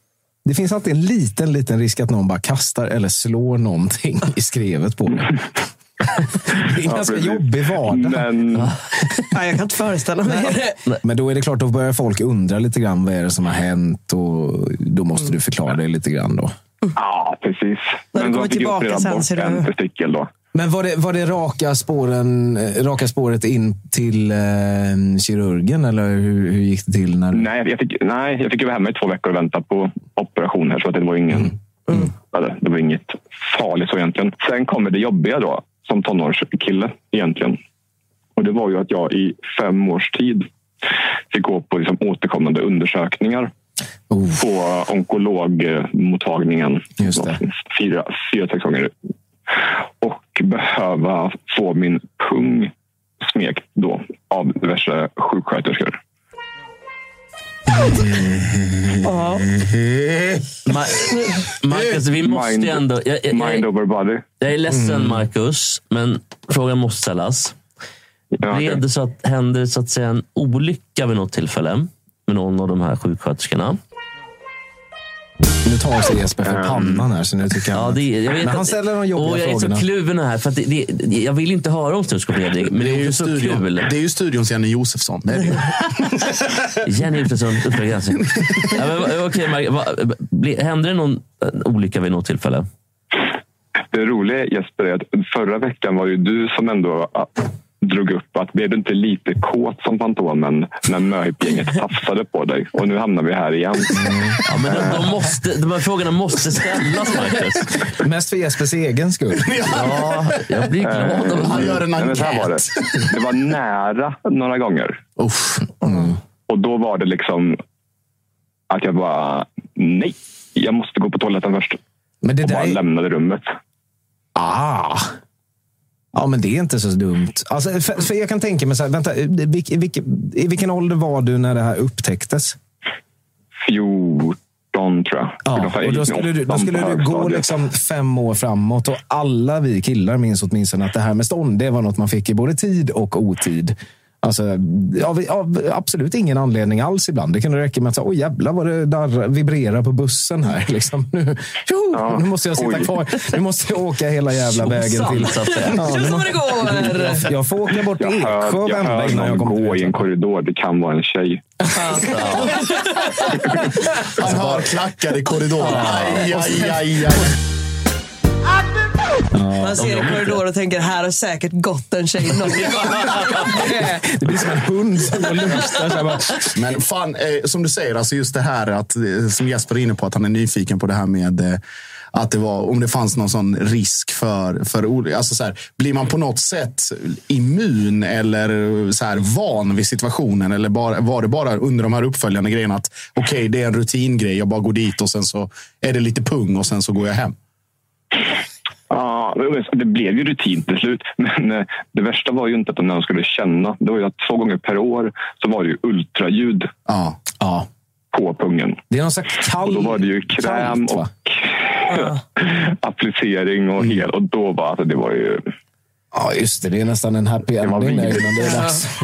det finns alltid en liten, liten risk att någon bara kastar eller slår någonting i skrevet på dig. Det är en Ja, ganska precis. jobbig vardag. Men, men Ja, jag kan inte föreställa mig det. då är det klart, då börjar folk undra lite grann vad är det som har hänt och då måste du förklara det lite grann då. ja, precis. När du Men kommer tillbaka sen ser du- då. Men var det, var det raka, spåren, eh, raka spåret in till eh, kirurgen eller hur, hur gick det till? När du... Nej, jag fick, nej, jag fick ju vara hemma i två veckor och vänta på operation. Här, så att det, var ingen, ja, det- det var inget farligt så egentligen. Sen kommer det jobbiga då, som tonårskille egentligen. Och det var ju att jag i fem års tid fick gå på liksom återkommande undersökningar Oh, på onkologmottagningen. Just det. Fyra, fyra, sex gånger. Och behöva få min pung smekt då av diverse sjuksköterskor. Ja. Ma- Marcus, vi måste ju Mind- ändå... Jag, jag, Mind over body. jag är ledsen Marcus, men frågan måste ställas. Ja, okej. det så att, hände det så att säga en olycka vid något tillfälle med någon av de här sjuksköterskorna? Nu tar sig Jesper för pannan här. Så nu tycker jag Ja, det, är- jag vet Men han att- ställer de jobbiga Åh, Jag är frågorna. så kluven här. För att det, det, jag vill inte höra om stenoskop, Fredrik, men det är ju så studion. kul. Det är ju studions Jenny Josefsson. Det är det. Jenny Josefsson, Uppdrag granskning. ja, men, okej, Mark, vad- Hände det någon eh, olycka vid något tillfälle? Det roliga Jesper är att förra veckan var ju du som ändå drog upp att blev du inte lite kåt som Fantomen när möhipgänget tafsade på dig? Och nu hamnar vi här igen. Ja, men de, de, måste, de här frågorna måste ställas, Marcus. Mest för Jespers egen skull. Ja, jag blir glad av Han gör en Nej, men så här var det. enkät. det var nära några gånger. Uff. Och då var det liksom att jag bara, nej, jag måste gå på toaletten först. Men det Och där bara är... lämnade rummet. Ah. Ja, men det är inte så dumt. Alltså, för, för jag kan tänka mig, så här, vänta, vilk, vilk, i vilken ålder var du när det här upptäcktes? 14 tror jag. Ja, och då skulle du, då skulle du gå liksom fem år framåt och alla vi killar minns åtminstone att det här med stånd, det var något man fick i både tid och otid. Alltså, av, av absolut ingen anledning alls ibland. Det kan räcka med att säga, oj jävlar vad det darrar, vibrerar på bussen här. Liksom. Nu, jo, nu måste jag sitta Oj. kvar. Nu måste jag åka hela jävla Så vägen sant, till... så att säga. Ja, nu det går. jag, jag får åka bort till Eksjö och vända innan jag kommer gå i en korridor. Det kan vara en tjej. Han hör klackar i korridoren. Aj, aj, aj, aj. Man ser i korridoren och tänker, här har säkert gått en tjej någon Det blir som en hund som går och bara, Men fan, eh, som du säger, alltså just det här att, eh, som Jesper är inne på, att han är nyfiken på det här med eh, att det var, om det fanns någon sån risk för, för alltså så här, blir man på något sätt immun eller så här, van vid situationen? Eller bara, var det bara under de här uppföljande grejerna att okej, det är en rutingrej, jag bara går dit och sen så är det lite pung och sen så går jag hem? Ja, det blev ju rutin till slut. Men eh, det värsta var ju inte att de skulle känna. Det var ju att två gånger per år så var det ju ultraljud Ja. ja. på pungen. Det är någon slags kall... Och då var det ju kräm kallt, och applicering och hel. Och då var alltså, det var ju... Ja, just det. Det är nästan en happy ending där innan det är dags.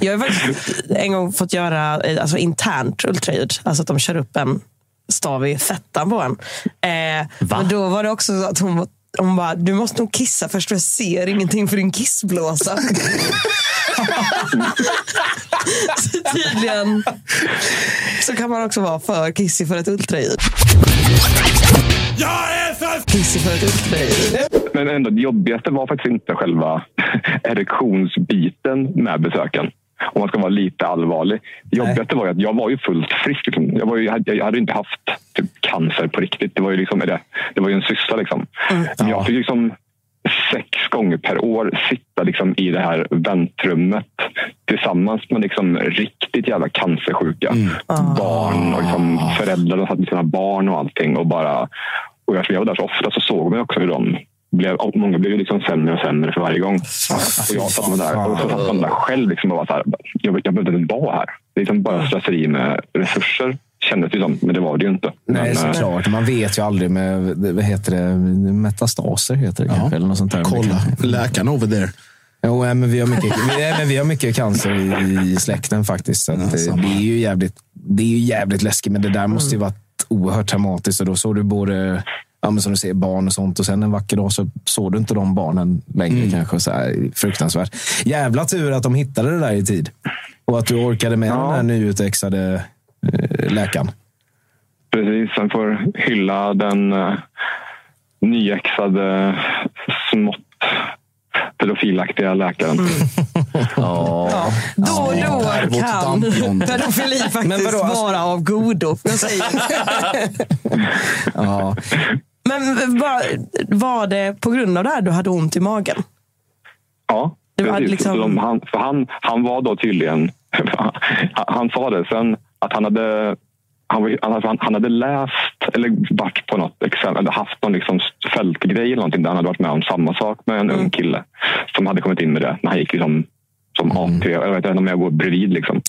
Jag har faktiskt en gång fått göra eh, alltså, internt ultraljud. Alltså att de kör upp en stav i fettan på en. Eh, men då var det också så att hon, hon bara, du måste nog kissa först för jag ser ingenting för din kissblåsa. så tydligen så kan man också vara för kissig för ett ultraljud. Jag är för kissig för ett ultraljud. Men ändå, det jobbigaste var faktiskt inte själva erektionsbiten med besöken. Om man ska vara lite allvarlig. Det jobbigaste var ju att jag var ju fullt frisk. Liksom. Jag, var ju, jag hade inte haft typ, cancer på riktigt. Det var ju, liksom, det, det var ju en syssla. Liksom. Men jag fick liksom sex gånger per år sitta liksom, i det här väntrummet tillsammans med liksom, riktigt jävla cancersjuka barn och liksom, föräldrar som satt med sina barn och allting. Och bara, och jag, jag var där så ofta så såg man också hur de blev, och många blev ju liksom sämre och sämre för varje gång. Och jag satt man där, och så satt man där själv liksom och var så här, jag, jag behövde inte vara här. Det är liksom bara slöseri med resurser kändes det som, men det var det ju inte. Nej, men, eh, såklart. Man vet ju aldrig med vad heter det, metastaser. Heter det kanske, eller något sånt där. Kolla, läkaren over there. Jo, men vi, har mycket, men vi har mycket cancer i, släkten faktiskt. Så att, det, det, är ju jävligt, det är ju jävligt läskigt, men det där måste ju varit oerhört traumatiskt. Och då såg du både ja, men som du säger, barn och sånt. Och sen en vacker dag så såg du inte de barnen längre kanske. Så här, fruktansvärt. Jävla tur att de hittade det där i tid. Och att du orkade med den här nyutexade eh, läkaren. Precis, sen får hylla den uh, nyexade smått pedofilaktiga läkaren. Ja. Då och då kan pedofili faktiskt Men vadå, alltså- vara av godo. Jag säger. Ja. Men var, var det på grund av det här du hade ont i magen? Ja, Det var precis. liksom- han, för han, han var då tydligen... han, sa det sen att han hade... Han, alltså han, han hade läst eller varit på något exempel, eller haft någon liksom fältgrej eller någonting där han hade varit med om samma sak med en ung kille som hade kommit in med det när han gick liksom, som AT. Jag vet inte om jag går bredvid. Liksom.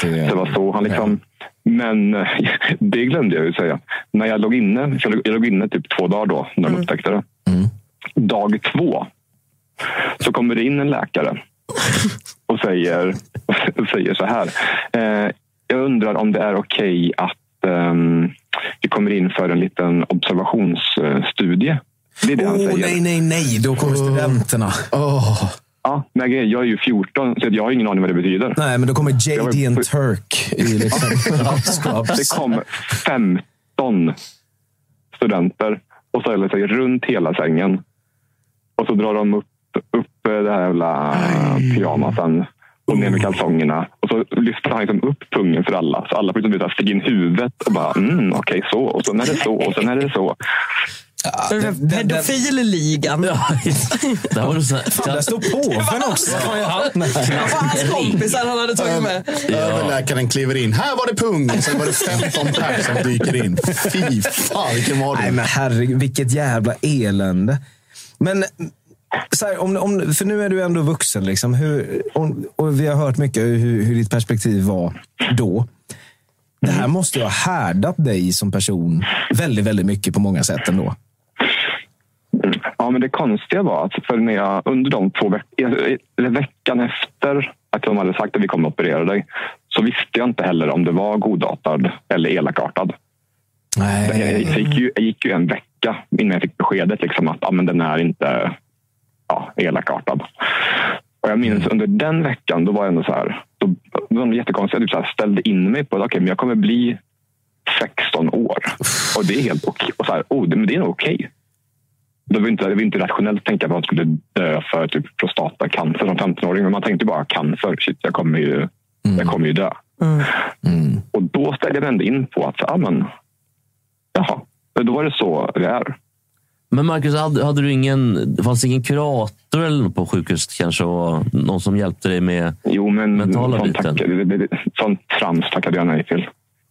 Så det var så han liksom... Men eh, det glömde jag ju säga. När jag låg inne, jag låg, jag låg inne typ två dagar då när de upptäckte det. Dag två så kommer det in en läkare och säger, och säger så här. Eh, jag undrar om det är okej att ehm, vi kommer in för en liten observationsstudie. Det är det han Åh, säger. nej, nej, nej. Då kommer studenterna. Ja, men jag är ju 14 så jag har ingen aning vad det betyder. Nej, men då kommer JD and Turk i liksom Det kom 15 studenter och ställer sig runt hela sängen. Och så drar de upp, upp det här jävla pyjamasen och ner med kalsongerna. Och så lyfter han liksom upp pungen för alla. Så alla får liksom stiga in huvudet och bara, mm, okej så. Och sen är det så och sen är det så. Pedofilligan. Det här var så Fan, där står påven också. Vad var hans kompisar han hade tagit med? Överläkaren kliver in. Här var det pung. Och sen var det 15 pers som dyker in. Fy fan vilken Nej, mardröm. men herregud, vilket jävla elände. Men så här, om, om, för nu är du ändå vuxen. Liksom, hur, om, och vi har hört mycket hur, hur ditt perspektiv var då. Det här måste ju ha härdat dig som person väldigt, väldigt mycket på många sätt ändå. Ja, men det konstiga var att för när jag under de två veck eller veckan efter att de hade sagt att vi kommer att operera dig så visste jag inte heller om det var godartad eller elakartad. Nej. Jag, gick ju, jag gick ju en vecka innan jag fick beskedet liksom att ah, men den är inte ja, elakartad. Och jag minns under den veckan, då var jag ändå så här, då, då var det jättekonstigt. Jag typ så här ställde in mig på att okay, men jag kommer bli 16 år. Och det är helt okej. Och så här, oh, det, men det är nog okej. Det var inte, det var inte rationellt att tänka på att man skulle dö för typ prostatacancer som 15-åring. Men man tänkte bara cancer. Shit, jag kommer ju, jag kommer ju dö. Och då ställde jag mig ändå in på att, ja men, jaha, då var det så det är. Men Marcus, hade, hade du ingen, fanns det ingen kurator eller något på sjukhuset kanske? Och någon som hjälpte dig med Jo, men mentala sånt, biten? tack, det, sånt trams tackade jag nej till.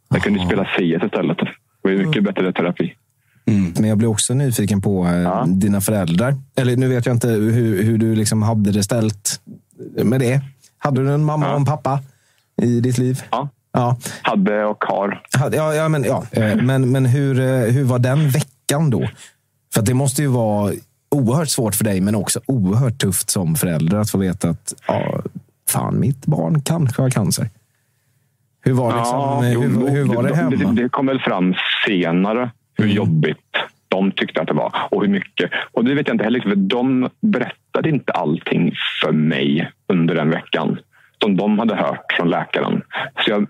Jag kunde ju spela CS istället. Det var ju mycket bättre terapi. Men jag blir också nyfiken på eh, dina föräldrar. Eller nu vet jag inte hur, hur du liksom hade det ställt med det. Hade du en mamma och en pappa i ditt liv? Ja. ja. Hade och har. Ja, ja, men, ja. eh, men, men hur, eh, hur var den veckan då? För att det måste ju vara oerhört svårt för dig, men också oerhört tufft som förälder att få veta att ja, fan, mitt barn kanske har cancer. Hur var, liksom, jo, hur, hur var det det, hemma? det, det kom väl fram senare hur jobbigt de tyckte att det var och hur mycket. Och det vet jag inte heller, för de berättade inte allting för mig under den veckan som de hade hört från läkaren. Så jag,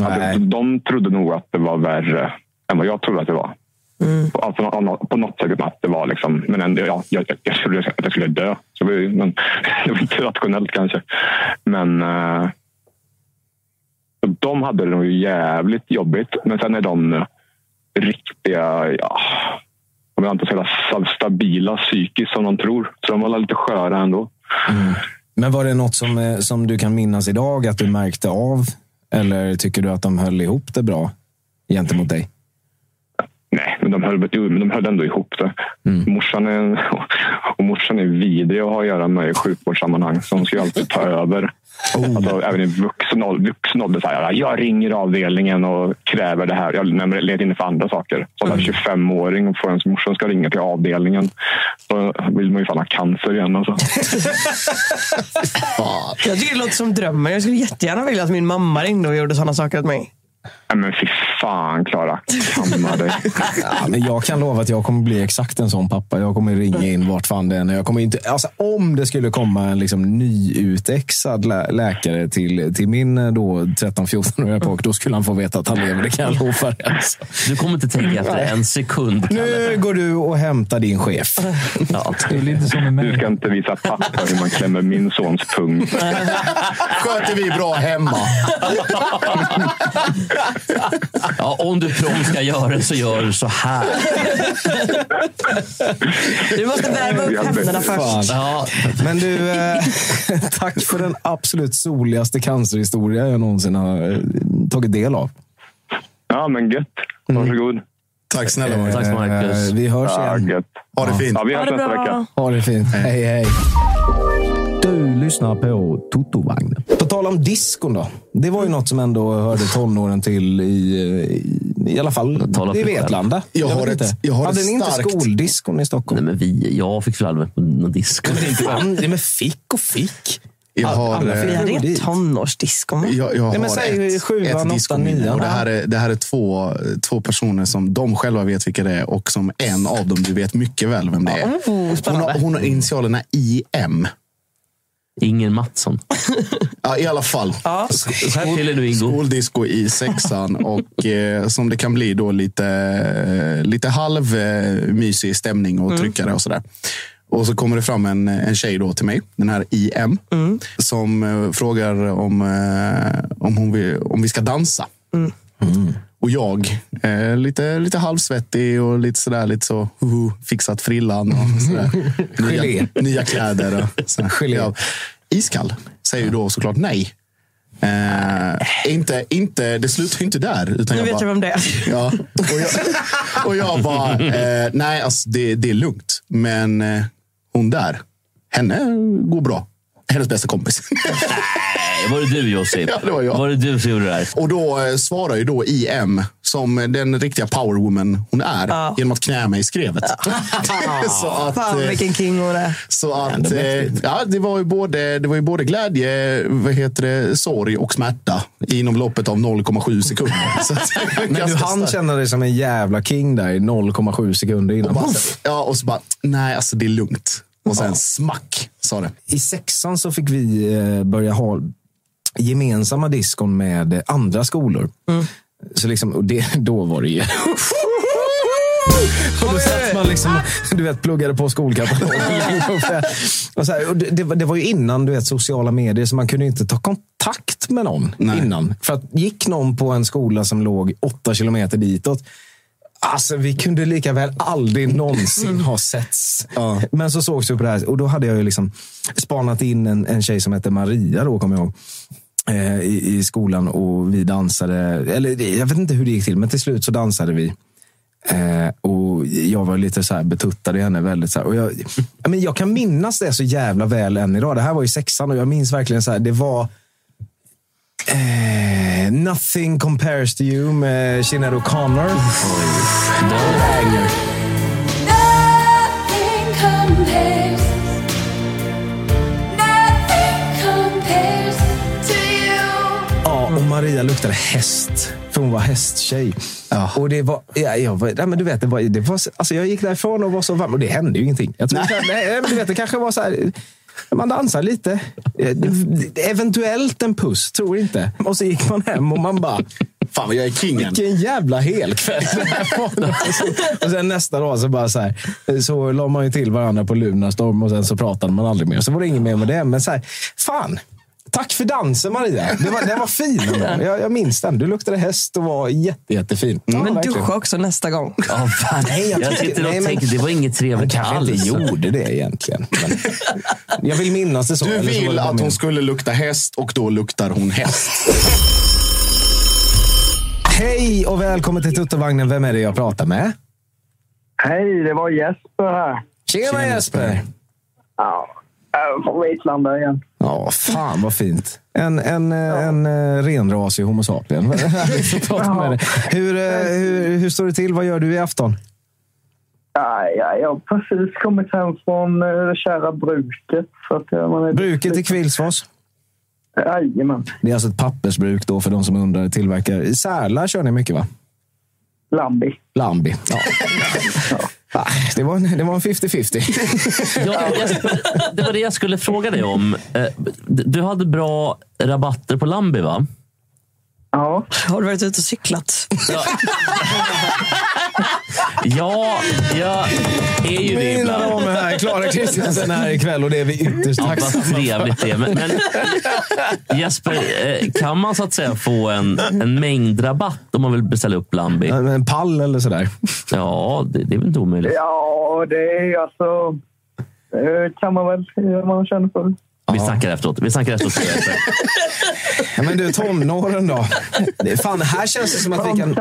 alltså, de trodde nog att det var värre än vad jag trodde att det var. Alltså, på nå- på något sätt att det var liksom, men ändå, ja, jag, jag, jag trodde att jag skulle dö. Så det, men, det var inte rationellt kanske. Men så de hade det nog jävligt jobbigt. Men sen är de riktiga, ja, om jag inte så jävla stabila psykiskt som de tror. Så de var lite sköra ändå. Mm. Men var det något som, eh, som du kan minnas idag att du märkte av? Eller tycker du att de höll ihop det bra gentemot dig? Nej, men de höll, men de höll ändå ihop det. Morsan, är, och morsan är vidrig att ha att göra med i sjukvårdssammanhang. Så hon ska ju alltid ta över. Alltså, även i vuxen ålder. Vuxen ålder så här, jag ringer avdelningen och kräver det här. Jag leder in för andra saker. Som en 25-åring och får ens morsan ska ringa till avdelningen. Då vill man ju fan ha cancer igen. Alltså. Jag tycker det låter som drömmen. Jag skulle jättegärna vilja att min mamma ringde och gjorde sådana saker åt mig. Nej, men fy fan, Klara. Kamma dig. Ja, men jag kan lova att jag kommer bli exakt en sån pappa. Jag kommer ringa in vart fan det än är. Jag kommer inte, alltså, om det skulle komma en liksom, nyutexad lä- läkare till, till min eh, då 13-14-åriga pojk, då skulle han få veta att han lever. Det kan jag lova dig. Alltså. Du kommer inte tänka efter en sekund. Nu går du och hämtar din chef. Ja. Det är lite som med Du ska inte visa pappa hur man klämmer min sons pung. Sköter vi bra hemma. Ja, om du prompt ska göra det så gör du så här. Du måste värma upp händerna först. Ja, Men du, eh, tack för den absolut soligaste cancerhistoria jag någonsin har eh, tagit del av. Ja, men gött. Varsågod. Tack snälla Marcus. tack så Eh, Marcus. Vi hörs Ja, igen. gött. Ha det fint. Ja, vi Ha hörs det nästa bra. vecka. Ha det fint. Hej, hej. Lyssnar på Totovagnen. På tal om diskon då. Det var ju något som ändå hörde tonåren till i, i, i alla fall Tala i. Vetlanda. Jag har vet ett- inte. jag har Hade ett ni inte starkt- skoldiskon i Stockholm? Nej, men vi, jag fick väl aldrig med på någon disco. Men inte det med fick och fick. Jag har, Alla Vi hade tonårsdisco. Jag, jag har men säg ett, sjuan, åttan, nian. Och det, här är, det här är två, två personer som de själva vet vilka det är och som en av dem du vet mycket väl vem det är. Oh, Hon har, hon har initialerna IM. Ingen Mattsson. Ja, I alla fall. Ja. Så här fyller du Ingo. Skoldisco i sexan och eh, som det kan bli då lite, eh, lite halv eh, mysig stämning och tryckare och sådär. Och så kommer det fram en, en tjej då till mig, den här IM, som eh, frågar om, eh, om, hon vill, om vi ska dansa. Och jag, eh, lite, lite halvsvettig och lite sådär, lite så uh, fixat frillan och sådär. Nya, nya kläder. Och sådär. Ja, iskall säger ju då såklart nej. Eh, inte, inte, det slutar ju inte där. Utan Nu jag vet bara, jag vem det är. Ja, och jag, och jag bara, eh, nej, alltså, det, det är lugnt. Men eh, hon där, henne går bra. Hennes bästa kompis. Nej, var det du Josip? Ja, det var jag. Var det du som gjorde det här? och då eh, svarar ju då IM som den riktiga powerwoman hon är Ja. genom att knä mig i skrevet. så att, Fan eh, vilken king hon är. så att, eh, ja, det, var ju både, det var ju både glädje, vad heter det, sorg och smärta inom loppet av 0,7 sekunder. Så att, Men du ganska hann starkt. känna dig som en jävla king där i 0,7 sekunder innan. Ja, och så bara, nej, alltså det är lugnt. Och sen smack, sa det. I sexan så fick vi eh, börja ha gemensamma diskon med andra skolor. Så liksom, och det, då var det ju... Och då satt man liksom, du vet, pluggade på skolkatalogen. och så här, och det, det, var- ju innan du vet, sociala medier, så man kunde inte ta kontakt med någon innan. För att gick någon på en skola som låg åtta kilometer ditåt, Alltså, vi kunde lika väl aldrig någonsin ha setts. Men så sågs vi på det här och då hade jag ju liksom spanat in en, en tjej som hette Maria, då, kommer jag ihåg. Eh, I, I skolan och vi dansade. Eller jag vet inte hur det gick till, men till slut så dansade vi. Eh, och jag var lite så här betuttad i henne. väldigt så här, och jag, ja, men jag kan minnas det så jävla väl än idag. Det här var ju sexan och jag minns verkligen så här, det var Eh, nothing compares to you med Sinéad O'Connor. Banger. Maria luktade häst. För hon var hästtjej. Och det var, ja, jag, nej, men du vet, det var, det var, alltså jag gick därifrån och var så varm. Och det hände ju ingenting. Jag tror, nej. Nej, men du vet, det kanske var så här... Man dansar lite. Eh, Eventuellt en puss, tror inte. Och så gick man hem och man bara... Fan vad jag är kingen. Vilken jävla helkväll Och sen nästa dag så bara så här, så la man ju till varandra på Lunarstorm och sen så pratade man aldrig mer. Så var det inget mer med det. Men så här, fan. Tack för dansen Maria. Det var, den var fin. Jag, jag minns den. Du luktade häst och var jätte, jättefin. Ja, Men verkligen. duscha också nästa gång. Ja, fan. Nej, jag jag sitter och nej, tänker, det var inget trevligt kanske alls. inte gjorde det egentligen. Men jag vill minnas det så. Du så vill det bara att min- hon skulle lukta häst och då luktar hon häst. Hej och välkommen till Tuttovagnen. Vem är det jag pratar med? Hej, det var Jesper här. Tjena, Jesper! Ja, från Vitlanda igen. Ja, fan vad fint. En, en, eh, en, en renrasig homo sapien. Dig. Hur, eh, hur, hur står det till? Vad gör du i afton? Ja, ja, jag har precis kommit hem från eh, det kära bruket. Så att, ja, man är Bruket i Kvillsfors. Jajamän. Det är alltså ett pappersbruk då för de som undrar. Tillverkar. I Särla kör ni mycket va? Lambi. Lambi. Ja. Ah, Det var en det var en 50-50. Ja, det var det jag skulle fråga dig om. Eh, du hade bra rabatter på Lambi, va? Ja. Har du varit ute och cyklat? Ja, jag är ju det Mina ibland. damer herrar, Klara Kristiansen är här ikväll och det är vi ytterst Ja, tacksamma vad trevligt det är. Men, men Jesper, eh, kan man så att säga få en, en mängdrabatt om man vill beställa upp Lambi? En pall eller sådär? Ja, det, det är väl inte omöjligt. Ja, det är alltså... Det kan man väl om man känner för Vi snackar efteråt. Vi snackar efteråt. Ja, men du, tonåren då? Fan, här känns det som att vi kan,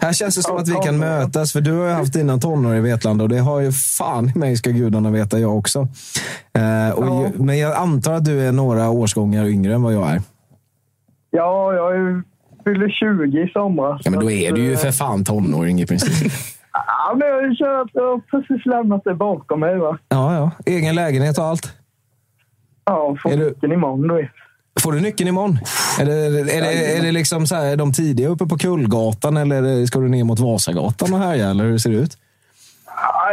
här känns det som att vi kan mötas. För du har ju haft dina tonår i Vetlanda och det har ju fan i mig ska gudarna veta jag också. Eh, och ju, men jag antar att du är några årsgångar yngre än vad jag är. Ja, jag är fyller 20 i somras. Ja, men då är du ju att, för eh, fan tonåring i princip. Ja, men jag känner att jag har precis lämnat det bakom mig. Va? Ja, ja. Egen lägenhet och allt. Ja, får nyckeln imorgon. Du vet. Får du nyckeln imorgon? Är det, är det, är det liksom så här, de tidiga uppe på Kullgatan eller ska du ner mot Vasagatan och härja? Eller hur ser det ut?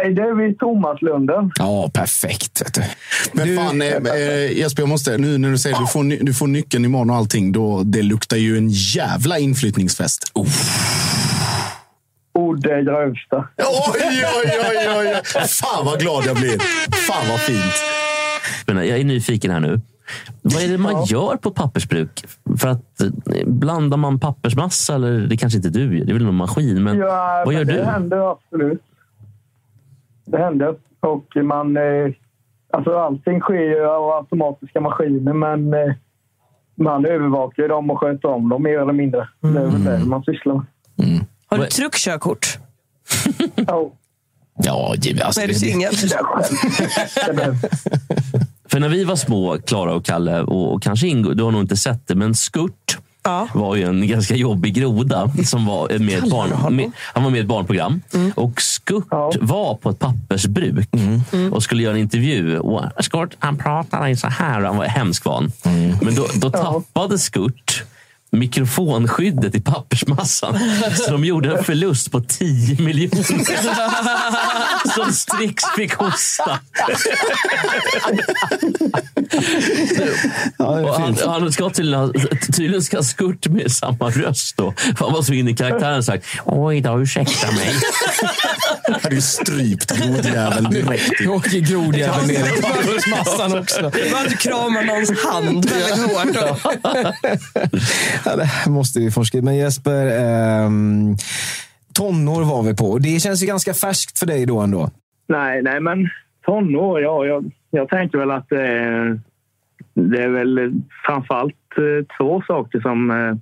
Nej, det är vid Thomaslunden. Ja, perfekt. Vet du. Men fan, eh, eh, Jesper, jag måste, nu när du säger att du får, du får nyckeln imorgon och allting, då, det luktar ju en jävla inflyttningsfest. Oh, det grövsta. Oj, oj, oj, oj, oj. Fan vad glad jag blir. Fan vad fint. Men Jag är nyfiken här nu. Vad är det man gör på ett pappersbruk? För att eh, blandar man pappersmassa eller det kanske inte du gör, det är väl någon maskin. Men ja, vad gör men du? Det händer absolut. Det händer. Och man... Eh, alltså allting sker ju av automatiska maskiner, men eh, man övervakar ju dem och sköter om dem mer eller mindre. Det är väl det man sysslar med. Har du truckkörkort? Ja. Ja, givet. Alltså, är du det- singel? För när vi var små, Klara och Kalle, och, och kanske Ingo, du har nog inte sett det, men Skurt var ju en ganska jobbig groda. Som var med ett barn, med, han var med i ett barnprogram. Och Skurt var på ett pappersbruk och skulle göra en intervju. Och Skurt han pratade så här. Han var hemsk var han. Men då, då tappade Skurt mikrofonskyddet i pappersmassan. Så de gjorde en förlust på 10 miljoner. Som Strix fick hosta. Och han, han ska tydligen, tydligen ska Skurt med samma röst. Då. För Han var så inne i karaktären sagt Oj då, ursäkta mig. Hade ju strypt grodjäveln direkt. Åker grodjäveln ner i pappersmassan också. Det var att du kramar någons hand väldigt hårt. Ja, det här måste vi forska i. Men Jesper, ehm, tonår var vi på. Det känns ju ganska färskt för dig då ändå. Nej, nej, men tonår, ja. Jag, jag tänker väl att eh, det är väl framförallt eh, två saker som eh,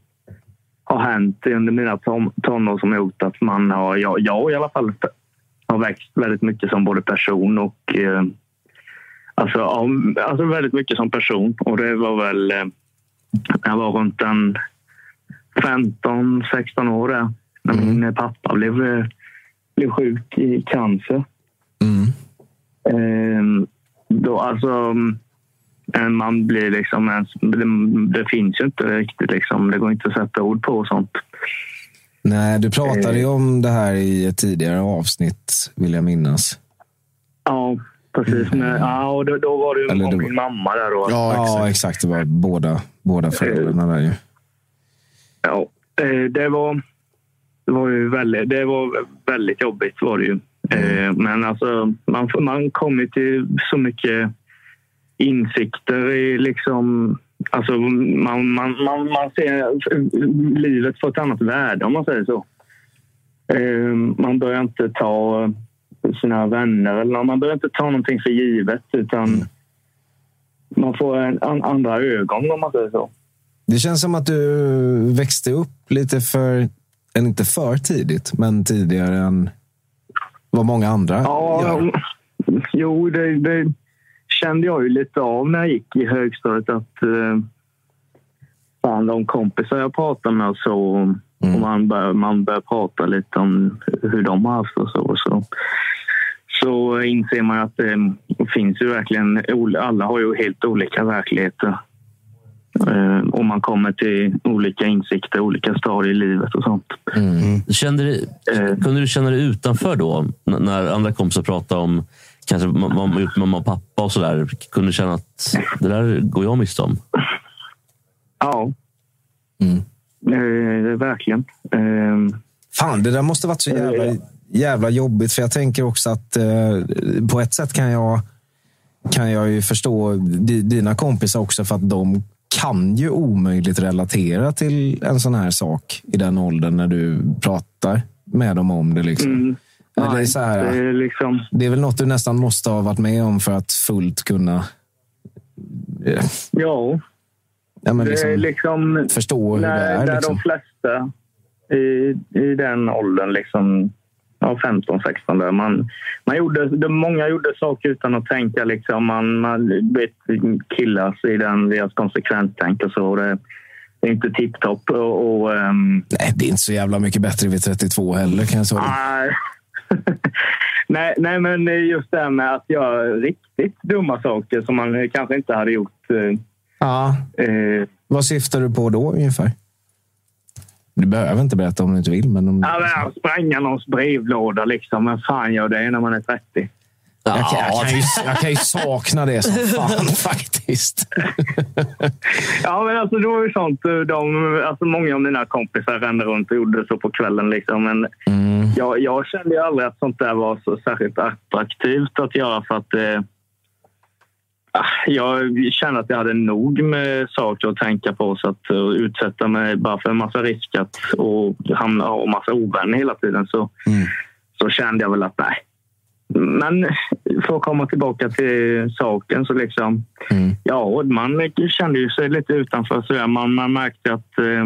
har hänt under mina ton, tonår som har gjort att man har, jag, jag i alla fall, har växt väldigt mycket som både person och eh, alltså, ja, alltså väldigt mycket som person. Och det var väl, eh, jag var runt en 15-16 år där, när min pappa blev, eh, blev sjuk i cancer. Ehm, då, alltså, eh, man blir liksom... Det, det finns ju inte riktigt. Liksom, det går inte att sätta ord på sånt. Nej, du pratade ju om det här i ett tidigare avsnitt, vill jag minnas. Ja, precis. Men, ja, och då, då var det ju var- min mamma där då. Ja, exakt. Det var båda, båda föräldrarna där ju. Ja, eh, det var, det var ju väldigt, det var väldigt jobbigt. Var det ju. Eh, Men alltså, man, får- man kommer till så mycket insikter i liksom... Alltså, man, man, man, man ser livet på ett annat värde, om man säger så. Eh, Man börjar inte ta sina vänner eller man börjar inte ta någonting för givet utan man får en, an, andra ögon, om man säger så. Det känns som att du växte upp lite för, eller inte för tidigt, men tidigare än vad många andra Ja, gör. jo, det, det kände jag ju lite av när jag gick i högstadiet. Att eh, fan, de kompisar jag pratade med och så, och man börjar man bör prata lite om hur de har haft och så. Och så. Så inser man att det finns ju verkligen, alla har ju helt olika verkligheter. Eh, och man kommer till olika insikter, olika stadier i livet och sånt. Kände du, kunde du känna dig utanför då? När andra kompisar pratade om kanske vad man har gjort med mamma och pappa och sådär. Kunde du känna att det där går jag miste om? Ja. Eh, verkligen. Eh, Fan, det där måste varit så jävla, jävla jobbigt. För jag tänker också att eh, på ett sätt kan jag, kan jag ju förstå di, dina kompisar också för att de kan ju omöjligt relatera till en sån här sak i den åldern när du pratar med dem om det. Liksom. Mm. Men det, är Nej, så här, det är liksom... det är väl något du nästan måste ha varit med om för att fullt kunna eh, Ja. Ja, men det är liksom, liksom... förstå hur det när, är. Där Liksom. de flesta i, i den åldern, liksom, ja, 15, 16, där man, man gjorde, de, många gjorde saker utan att tänka. Liksom, man, man vet, killas i den, deras konsekvenstänk och så. Det, det är inte tipptopp. Och, och, ehm, Nej, det är inte så jävla mycket bättre vid 32 heller kan jag säga. Nej. nej, nej, men just det här med att göra riktigt dumma saker som man kanske inte hade gjort. eh, Ja. Eh, Vad syftar du på då ungefär? Du behöver inte berätta om du inte vill. Men om... Ja, men spränga någons brevlåda liksom. Vem fan gör det när man är 30? jag, kan, jag, kan ju, jag kan ju sakna det som fan faktiskt. Ja, men alltså det var ju sånt. eh, De, alltså många av mina kompisar rände runt och gjorde så på kvällen. Liksom. Men jag, jag kände ju aldrig att sånt där var så särskilt attraktivt att göra för att eh, jag kände att jag hade nog med saker att tänka på så att eh, utsätta mig bara för en massa risk att och hamna och massa ovänner hela tiden så, så kände jag väl att nej. Men för att komma tillbaka till saken så liksom Ja, man kände ju sig lite utanför. Så. Man, man märkte att eh,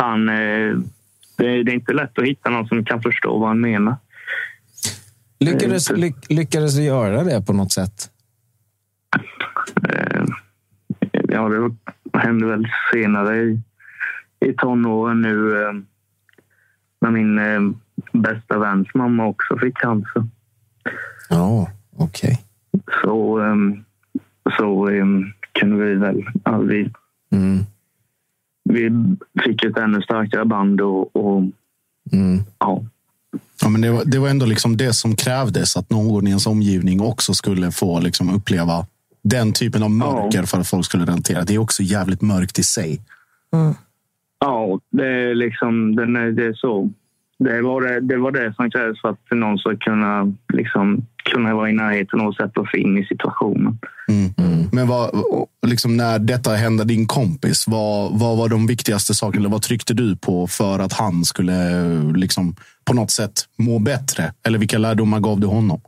fan, eh, det, är inte lätt att hitta någon som kan förstå vad han menar. Lyckades, ly, lyckades du göra det på något sätt? Eh, ja, det hände väl senare i i tonåren nu eh, när min eh, bästa väns mamma också fick cancer. Ja, okej. Så, eh, så eh, kunde vi väl... Ja, vi, Mm. vi fick ett ännu starkare band och, och Mm. ja. Ja, men det, var, det var ändå liksom det som krävdes, att någon i ens omgivning också skulle få liksom uppleva den typen av mörker för att folk skulle relatera. Det är också jävligt mörkt i sig. Ja, det är liksom den är, det är så. Det var det, det var det som krävdes för att någon ska kunna, liksom, kunna vara i närheten och sätta sig in i situationen. Men vad, liksom när detta hände din kompis, vad, vad var de viktigaste sakerna? Eller vad tryckte du på för att han skulle liksom, på något sätt må bättre? Eller vilka lärdomar gav du honom?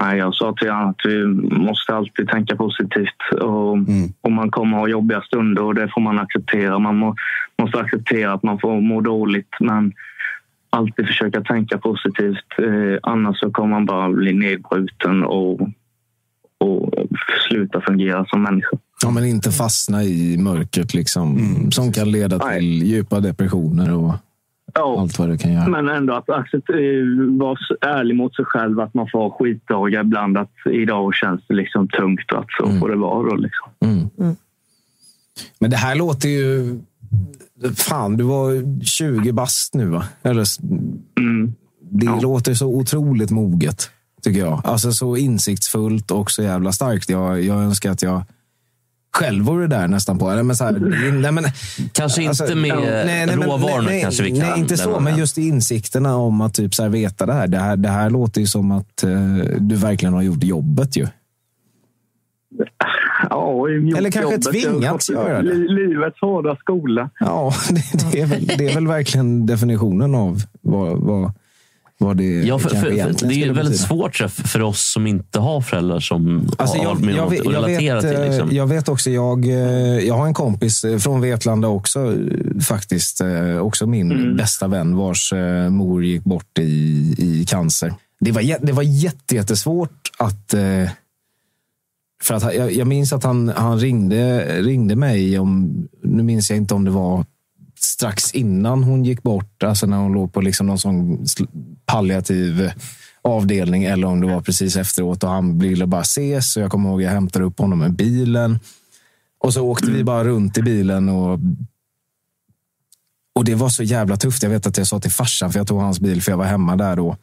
Nej, jag sa till honom att vi måste alltid tänka positivt. Och, och man kommer ha jobbiga stunder och det får man acceptera. Man må, måste acceptera att man får må dåligt men alltid försöka tänka positivt. Eh, annars så kommer man bara bli nedbruten och, och sluta fungera som människa. Ja, men inte fastna i mörkret liksom, som kan leda till djupa depressioner och allt vad det kan göra. Men ändå att acceptera, vara så ärlig mot sig själv att man får skitdagar ibland. Att idag känns det liksom tungt och att så får det vara. Då, liksom. Men det här låter ju... Fan, du var 20 bast nu, va? Eller, det låter så otroligt moget, tycker jag. Alltså så insiktsfullt och så jävla starkt. Jag, jag önskar att jag själv vore där nästan på. Eller, men så här, det- nej, men, Kanske inte med råvarorna kanske vi kan Nej, inte så. Men just insikterna om att typ så här, veta det här. Det här, det här låter ju som att eh, du verkligen har gjort jobbet ju. Ja, Eller kanske jobbet. tvingats göra det. li- Livets hårda skola. Ja, det, det, är väl, det är väl verkligen definitionen av vad, vad, vad det Ja, för, för, för, det är väldigt betyda. svårt tror jag, för oss som inte har föräldrar som Alltså har jag, med jag, vet, jag, relatera vet, till. eh, Liksom. jag vet också, jag, eh, jag har en kompis eh, från Vetlanda också, faktiskt. Också min Mm. bästa vän vars mor gick bort i, i cancer. Det var, det var jätte, jättesvårt att... För att jag, jag minns att han, han ringde, ringde mig, om, nu minns jag inte om det var strax innan hon gick bort, alltså när hon låg på liksom någon sån palliativ avdelning eller om det var precis efteråt och han ville bara ses. Så jag kommer ihåg jag hämtade upp honom med bilen. Och så åkte vi bara runt i bilen och och det var så jävla tufft. Jag vet att jag sa till farsan, för jag tog hans bil för jag var hemma där då.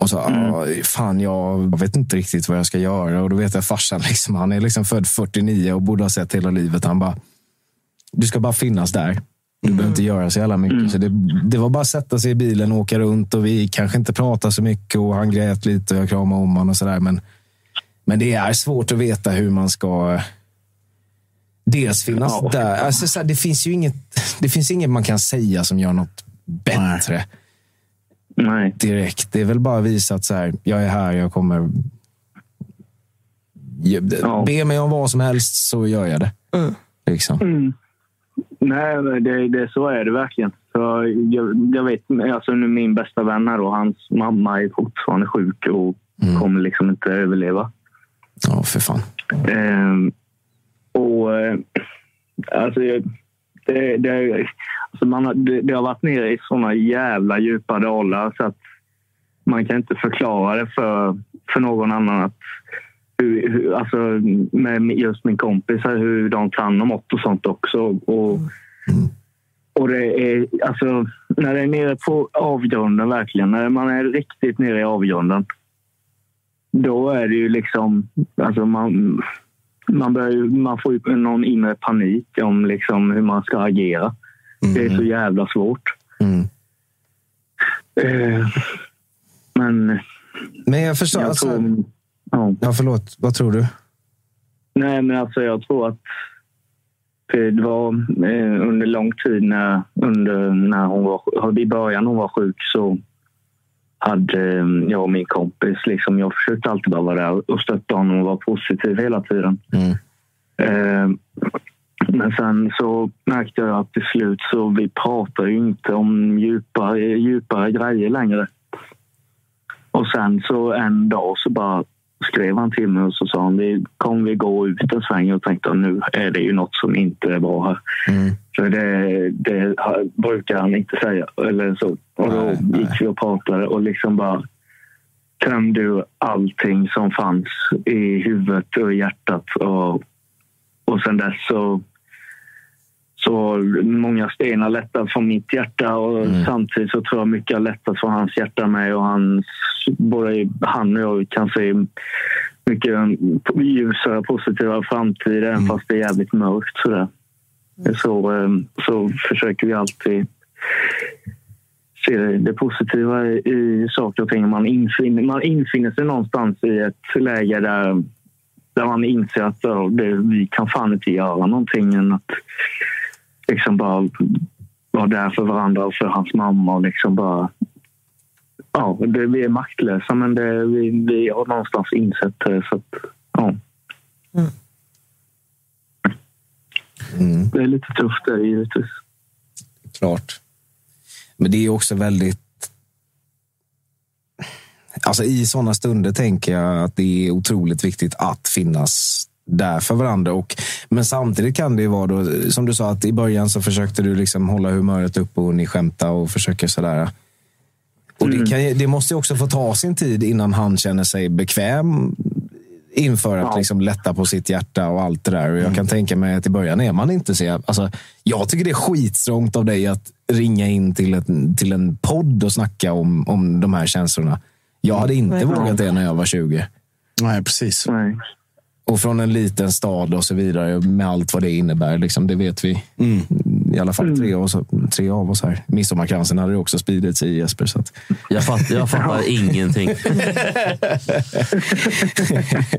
Och så, "Ah, fan jag vet inte riktigt vad jag ska göra. Och då vet jag farsan, liksom, han är liksom född 49 och borde ha sett hela livet. Han bara, du ska bara finnas där. Du behöver inte göra så jävla mycket. Så det, det var bara att sätta sig i bilen och åka runt. Och vi kanske inte pratade så mycket och han grät lite och jag kramade om honom och sådär. Men, men det är svårt att veta hur man ska eh, dels finnas Ja. där. Alltså, så här, det, finns ju inget, det finns inget man kan säga som gör något bättre. Nej. Direkt. Det är väl bara att visa att så här, jag är här, jag kommer... Be mig om vad som helst så gör jag det. Liksom. Mm. Nej, det, det, så är det verkligen. Så jag, jag vet, alltså nu min bästa vän här då, hans mamma är fortfarande sjuk och kommer liksom inte överleva. Ja, för fan. Ehm, och eh, alltså, det, det, alltså man har, det, det har varit nere i såna jävla djupa dalar så att man kan inte förklara det för, för någon annan. Att hur, hur, alltså, med just min kompis, hur de kan ha mått och sånt också. Och, och det är, alltså, när det är nere på avgrunden, verkligen, när man är riktigt nere i avgrunden, då är det ju liksom, alltså man, man, börjar, ju- man får ju någon inre panik om liksom hur man ska agera. Det är så jävla svårt. Eh, men... Men jag förstår. Jag alltså, tror, ja. ja, förlåt. Vad tror du? Nej, men alltså jag tror att det var eh, under lång tid när, under, när hon var, i början hon var sjuk så hade eh, jag och min kompis, liksom, jag försökte alltid bara vara där och stötta honom och vara positiv hela tiden. Eh, men sen så märkte jag att till slut så vi pratar ju inte om djupare, djupare grejer längre. Och sen så en dag så bara skrev han till mig och så sa han vi kommer vi gå ut en sväng och tänkte nu är det ju något som inte är bra här. För det, det brukar han inte säga. Eller så. Och då gick vi och pratade och liksom bara tömde ur allting som fanns i huvudet och hjärtat. Och, och sen dess så så många stenar lättat från mitt hjärta och samtidigt så tror jag mycket har lättat från hans hjärta med och hans, både han och jag kan se mycket ljusare, positiva framtid även fast det är jävligt mörkt. Sådär. Så, eh, så försöker vi alltid se det positiva i, saker och ting. Man infinner, man infinner sig någonstans i ett läge där, där man inser att det, vi kan fan inte göra någonting än att liksom bara vara där för varandra och för hans mamma. Och liksom bara, ja, det, vi är maktlösa, men det, vi, vi har någonstans insett det. Så att, ja. Det är lite tufft det givetvis. Klart. Men det är också väldigt... Alltså I sådana stunder tänker jag att det är otroligt viktigt att finnas där för varandra. Och, men samtidigt kan det ju vara, då, som du sa, att i början så försökte du liksom hålla humöret uppe och ni skämta och försöker sådär. Och det, kan, det måste ju också få ta sin tid innan han känner sig bekväm inför att liksom lätta på sitt hjärta och allt det där. Och jag kan tänka mig att i början är man inte så... Alltså, jag tycker det är skitstrångt av dig att ringa in till, ett, till en podd och snacka om, om de här känslorna. Jag hade inte Nej. vågat det när jag var 20. Nej, precis. Och från en liten stad och så vidare med allt vad det innebär. Liksom, det vet vi. I alla fall tre, av oss, tre av oss här. Midsommarkransen hade det också spridits i Jesper. Så att... Jag, fatt, jag fattar ingenting.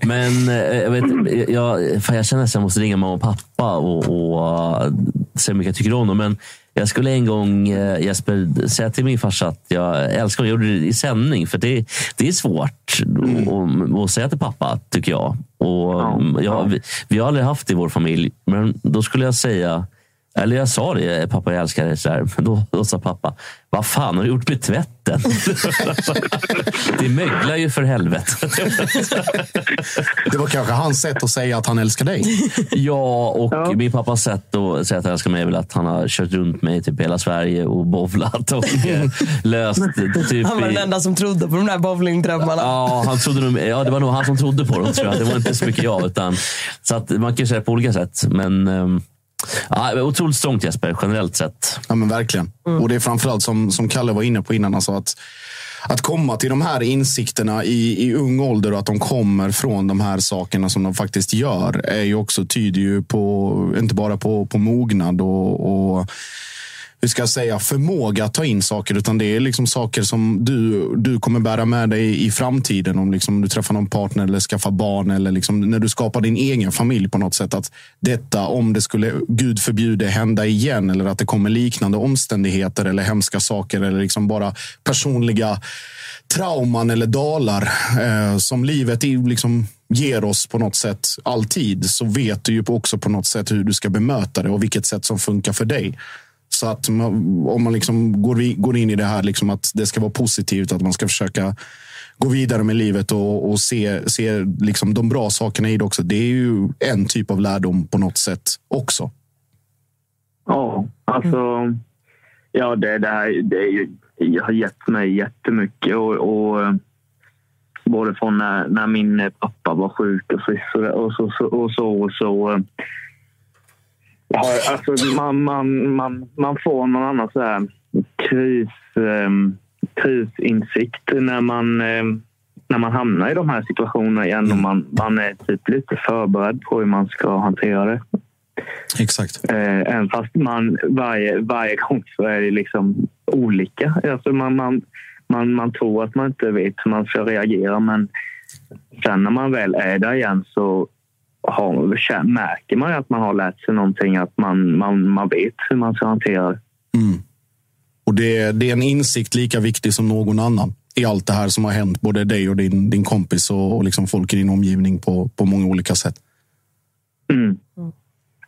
Men eh, jag, vet, jag, fan, jag känner att jag måste ringa mamma och pappa och, och uh, säga hur mycket jag tycker om dem. Men jag skulle en gång, eh, Jesper, säga till min farsa att jag älskar honom. Jag gjorde det i sändning. För det, det är svårt att, att säga till pappa, tycker jag. Och, jag vi, vi har aldrig haft det i vår familj. Men då skulle jag säga eller jag sa det, pappa jag älskar dig. Så här. Men då, då sa pappa, vad fan har du gjort med tvätten? det möglar ju för helvete. Det var kanske hans sätt att säga att han älskar dig. Ja, och min pappas sätt att säga att han älskar mig är väl att han har kört runt mig typ hela Sverige och bowlat och eh, löst typ Han var i- den enda som trodde på de där bowlingdrömmarna. Ja, han trodde nog, ja, det var nog han som trodde på dem. Tror jag. Det var inte så mycket jag. Utan, så att man kan ju säga det på olika sätt. Men um, ja, otroligt strångt Jesper, generellt sett. Ja, men verkligen. Och det är framförallt som, som Kalle var inne på innan, alltså att, att komma till de här insikterna i, i ung ålder och att de kommer från de här sakerna som de faktiskt gör är ju också tyder ju på, inte bara på, på mognad och, och hur ska jag säga, förmåga att ta in saker, utan det är liksom saker som du, du kommer bära med dig i framtiden. Om liksom du träffar någon partner eller skaffar barn eller liksom när du skapar din egen familj på något sätt. Att detta, om det skulle, Gud förbjude, hända igen eller att det kommer liknande omständigheter eller hemska saker eller liksom bara personliga trauman eller dalar eh, som livet liksom ger oss på något sätt alltid, så vet du ju också på något sätt hur du ska bemöta det och vilket sätt som funkar för dig. Så att man, om man liksom går, vi- går in i det här liksom att det ska vara positivt, att man ska försöka gå vidare med livet och, och se, se liksom de bra sakerna i det också. Det är ju en typ av lärdom på något sätt också. Ja, alltså... Ja, det, det, här, det, är ju, det har gett mig jättemycket. Och, och, både från när, när min pappa var sjuk och så, och så, så, och så, och så ja, alltså, man, man, man, man får någon annan så här kris, eh, krisinsikt när man, eh, när man hamnar i de här situationerna igen och man, man är typ lite förberedd på hur man ska hantera det. Exakt. Eh, även fast man varje, varje gång så är det liksom olika. Alltså man, man, man, man tror att man inte vet hur man ska reagera men sen när man väl är där igen så har, märker man ju att man har lärt sig någonting. Att man, man, man vet hur man ska hantera det. Och det, det är en insikt lika viktig som någon annan i allt det här som har hänt, både dig och din, din kompis och, och liksom folk i din omgivning på, på många olika sätt. Mm.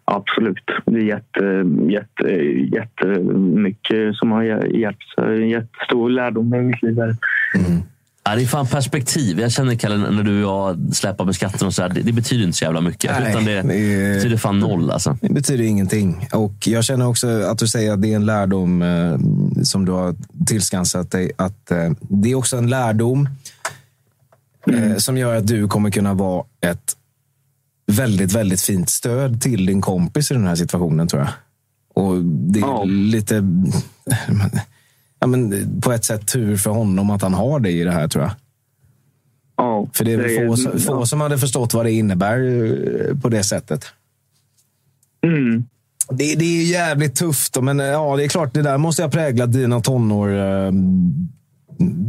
Absolut. Det är jätte, jätte, jättemycket som har hjälpt. så Jättestor lärdom i mitt liv. här. Ja, det är fan perspektiv. Jag känner Kalle, när du och jag släpar med skatten och så här, det, det betyder inte så jävla mycket. Nej, utan det, det betyder fan noll alltså. Det betyder ingenting. Och jag känner också att du säger att det är en lärdom eh, som du har tillskansat dig. Att, eh, det är också en lärdom eh, som gör att du kommer kunna vara ett väldigt, väldigt fint stöd till din kompis i den här situationen, tror jag. Och det är lite, ja, men, på ett sätt tur för honom att han har dig i det här, tror jag. Ja, För det är väl det få, ja. som hade förstått vad det innebär eh, på det sättet. Mm. Det, det är jävligt tufft, men eh, ja, det är klart, det där måste ha präglat dina tonår eh,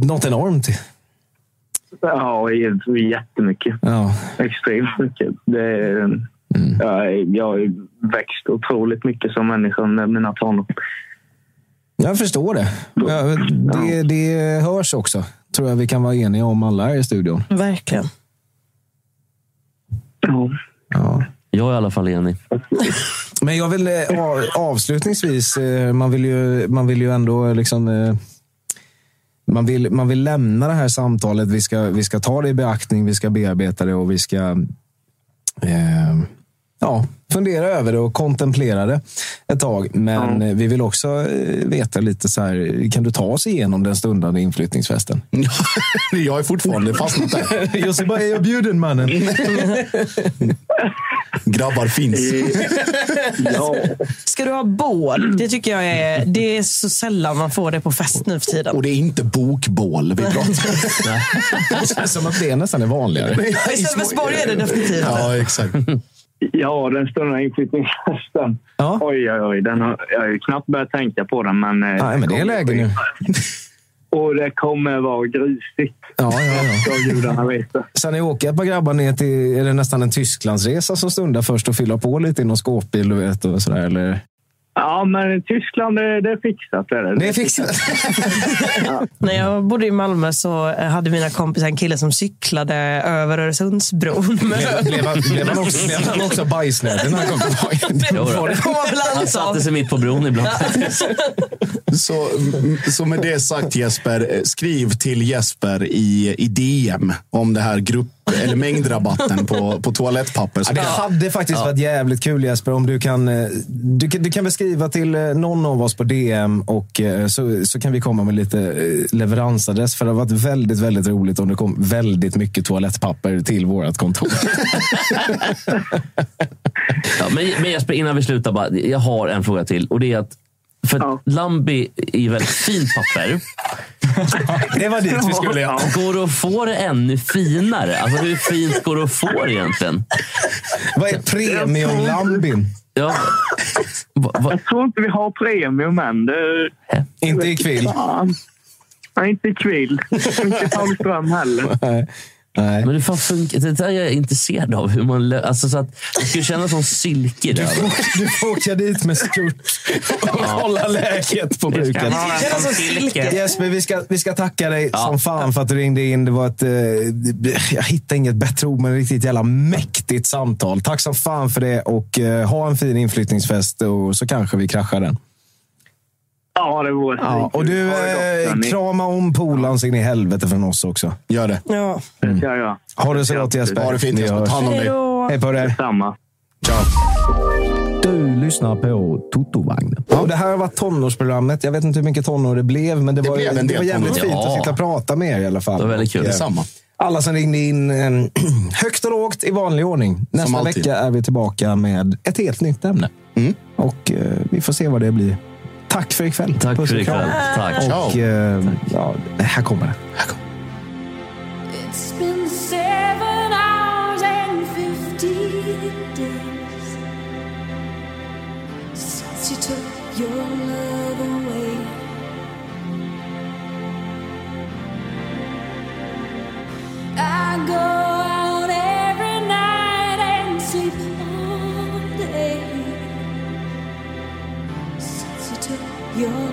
något enormt. Ja, jättemycket. Ja. Extremt mycket. Det, ja, jag har växt otroligt mycket som människa under mina tonår. Jag förstår det. Ja, det. Det hörs också, tror jag vi kan vara eniga om alla här i studion. Verkligen. Ja. Jag är i alla fall enig. Men jag vill eh, avslutningsvis, eh, man vill ju, man vill ju ändå liksom... eh, Man vill, man vill lämna det här samtalet. Vi ska, vi ska ta det i beaktning, vi ska bearbeta det och vi ska eh, ja, fundera över det och kontemplera det ett tag. Men eh, vi vill också eh, veta lite så här, kan du ta oss igenom den stundande inflyttningsfesten? jag är fortfarande fastnat där. Jussi bara, är jag bjuden mannen? Grabbar finns. ja. Ska du ha bål? Det tycker jag är, det är så sällan man får det på fest nu för tiden. Och det är inte bokbål vi pratar om. Det känns som att det nästan är vanligare. I Sölvesborg är det definitivt. Ja, exakt. Ja, den stundande inflyttningsfesten. Oj, oj, oj. Den har, jag har ju knappt börjat tänka på den. Men, eh, Nej, men det är läge nu. Och det kommer vara grisigt. Ja, ja, ja. Ska gudarna veta. Ska ni åka ett par grabbar ner till, är det nästan en Tysklandsresa som stundar först och fylla på lite i någon skåpbil du vet, och sådär? Eller? Ja, men Tyskland, det, det är fixat. Är det. Det är fixat. När jag bodde i Malmö så eh, hade mina kompisar en kille som cyklade över Öresundsbron. Blev, blev, han, blev, han också, blev han också bajsnödig när han kom tillbaka? Han satte sig mitt på bron ibland. Så, så med det sagt Jesper, eh, skriv till Jesper i, i DM om det här grupp eller mängdrabatten på, på toalettpapper. Ja, det hade faktiskt varit jävligt kul Jesper om du kan, eh, du, kan- du kan väl skriva till eh, någon av oss på DM och eh, så, så kan vi komma med lite leveransadress. För det har varit väldigt, väldigt roligt om det kom väldigt mycket toalettpapper till vårt kontor. Ja, men, men Jesper, innan vi slutar, bara, jag har en fråga till. Och det är att, för att Lambi är ju väldigt fint papper. det var dit vi skulle. Ja. Går det att få det ännu finare? Alltså, hur fint går det att få det egentligen? Vad är premium-lambin? Ja. Jag tror inte vi har premium än. Det, Inte i kvill. Nej, inte ikväll. inte Pauliström heller. Nej. Men hur fan funkar det? där är jag intresserad av. Hur man, lö- alltså, så att det skulle kännas som silke. Du får, du får åka dit med skurt och kolla läget på Det ska bruket. vara Känns som silke. Jesper, vi ska, vi ska tacka dig som fan för att du ringde in. Det var ett, eh, jag hittar inget bättre ord, men riktigt jävla mäktigt samtal. Tack som fan för det och eh, ha en fin inflyttningsfest och så kanske vi kraschar den. Ja, det vore Ja, och du, eh, krama om polaren så in i helvete från oss också. Gör det. Ja. Det ska jag göra. Ha det så gott Jesper. Ha det fint Jesper. Ta hand om dig. Hej på dig. Samma. Du lyssnar på Totovagnen. Ja, det här har varit tonårsprogrammet. Jag vet inte hur mycket tonår det blev, men det, Det var, blev en det var jävligt tonår. fint att sitta och prata med er i alla fall. Det var väldigt kul. Och, eh, Detsamma. Alla som ringde in eh, högt och lågt i vanlig ordning. Nästa vecka är vi tillbaka med ett helt nytt ämne. Mm. Och eh, vi får se vad det blir. Tack för ikväll. Tack Puss för ikväll. Tack. Och eh, ja, här kommer det. It's been seven hours and fifty days since you took your love away. I go you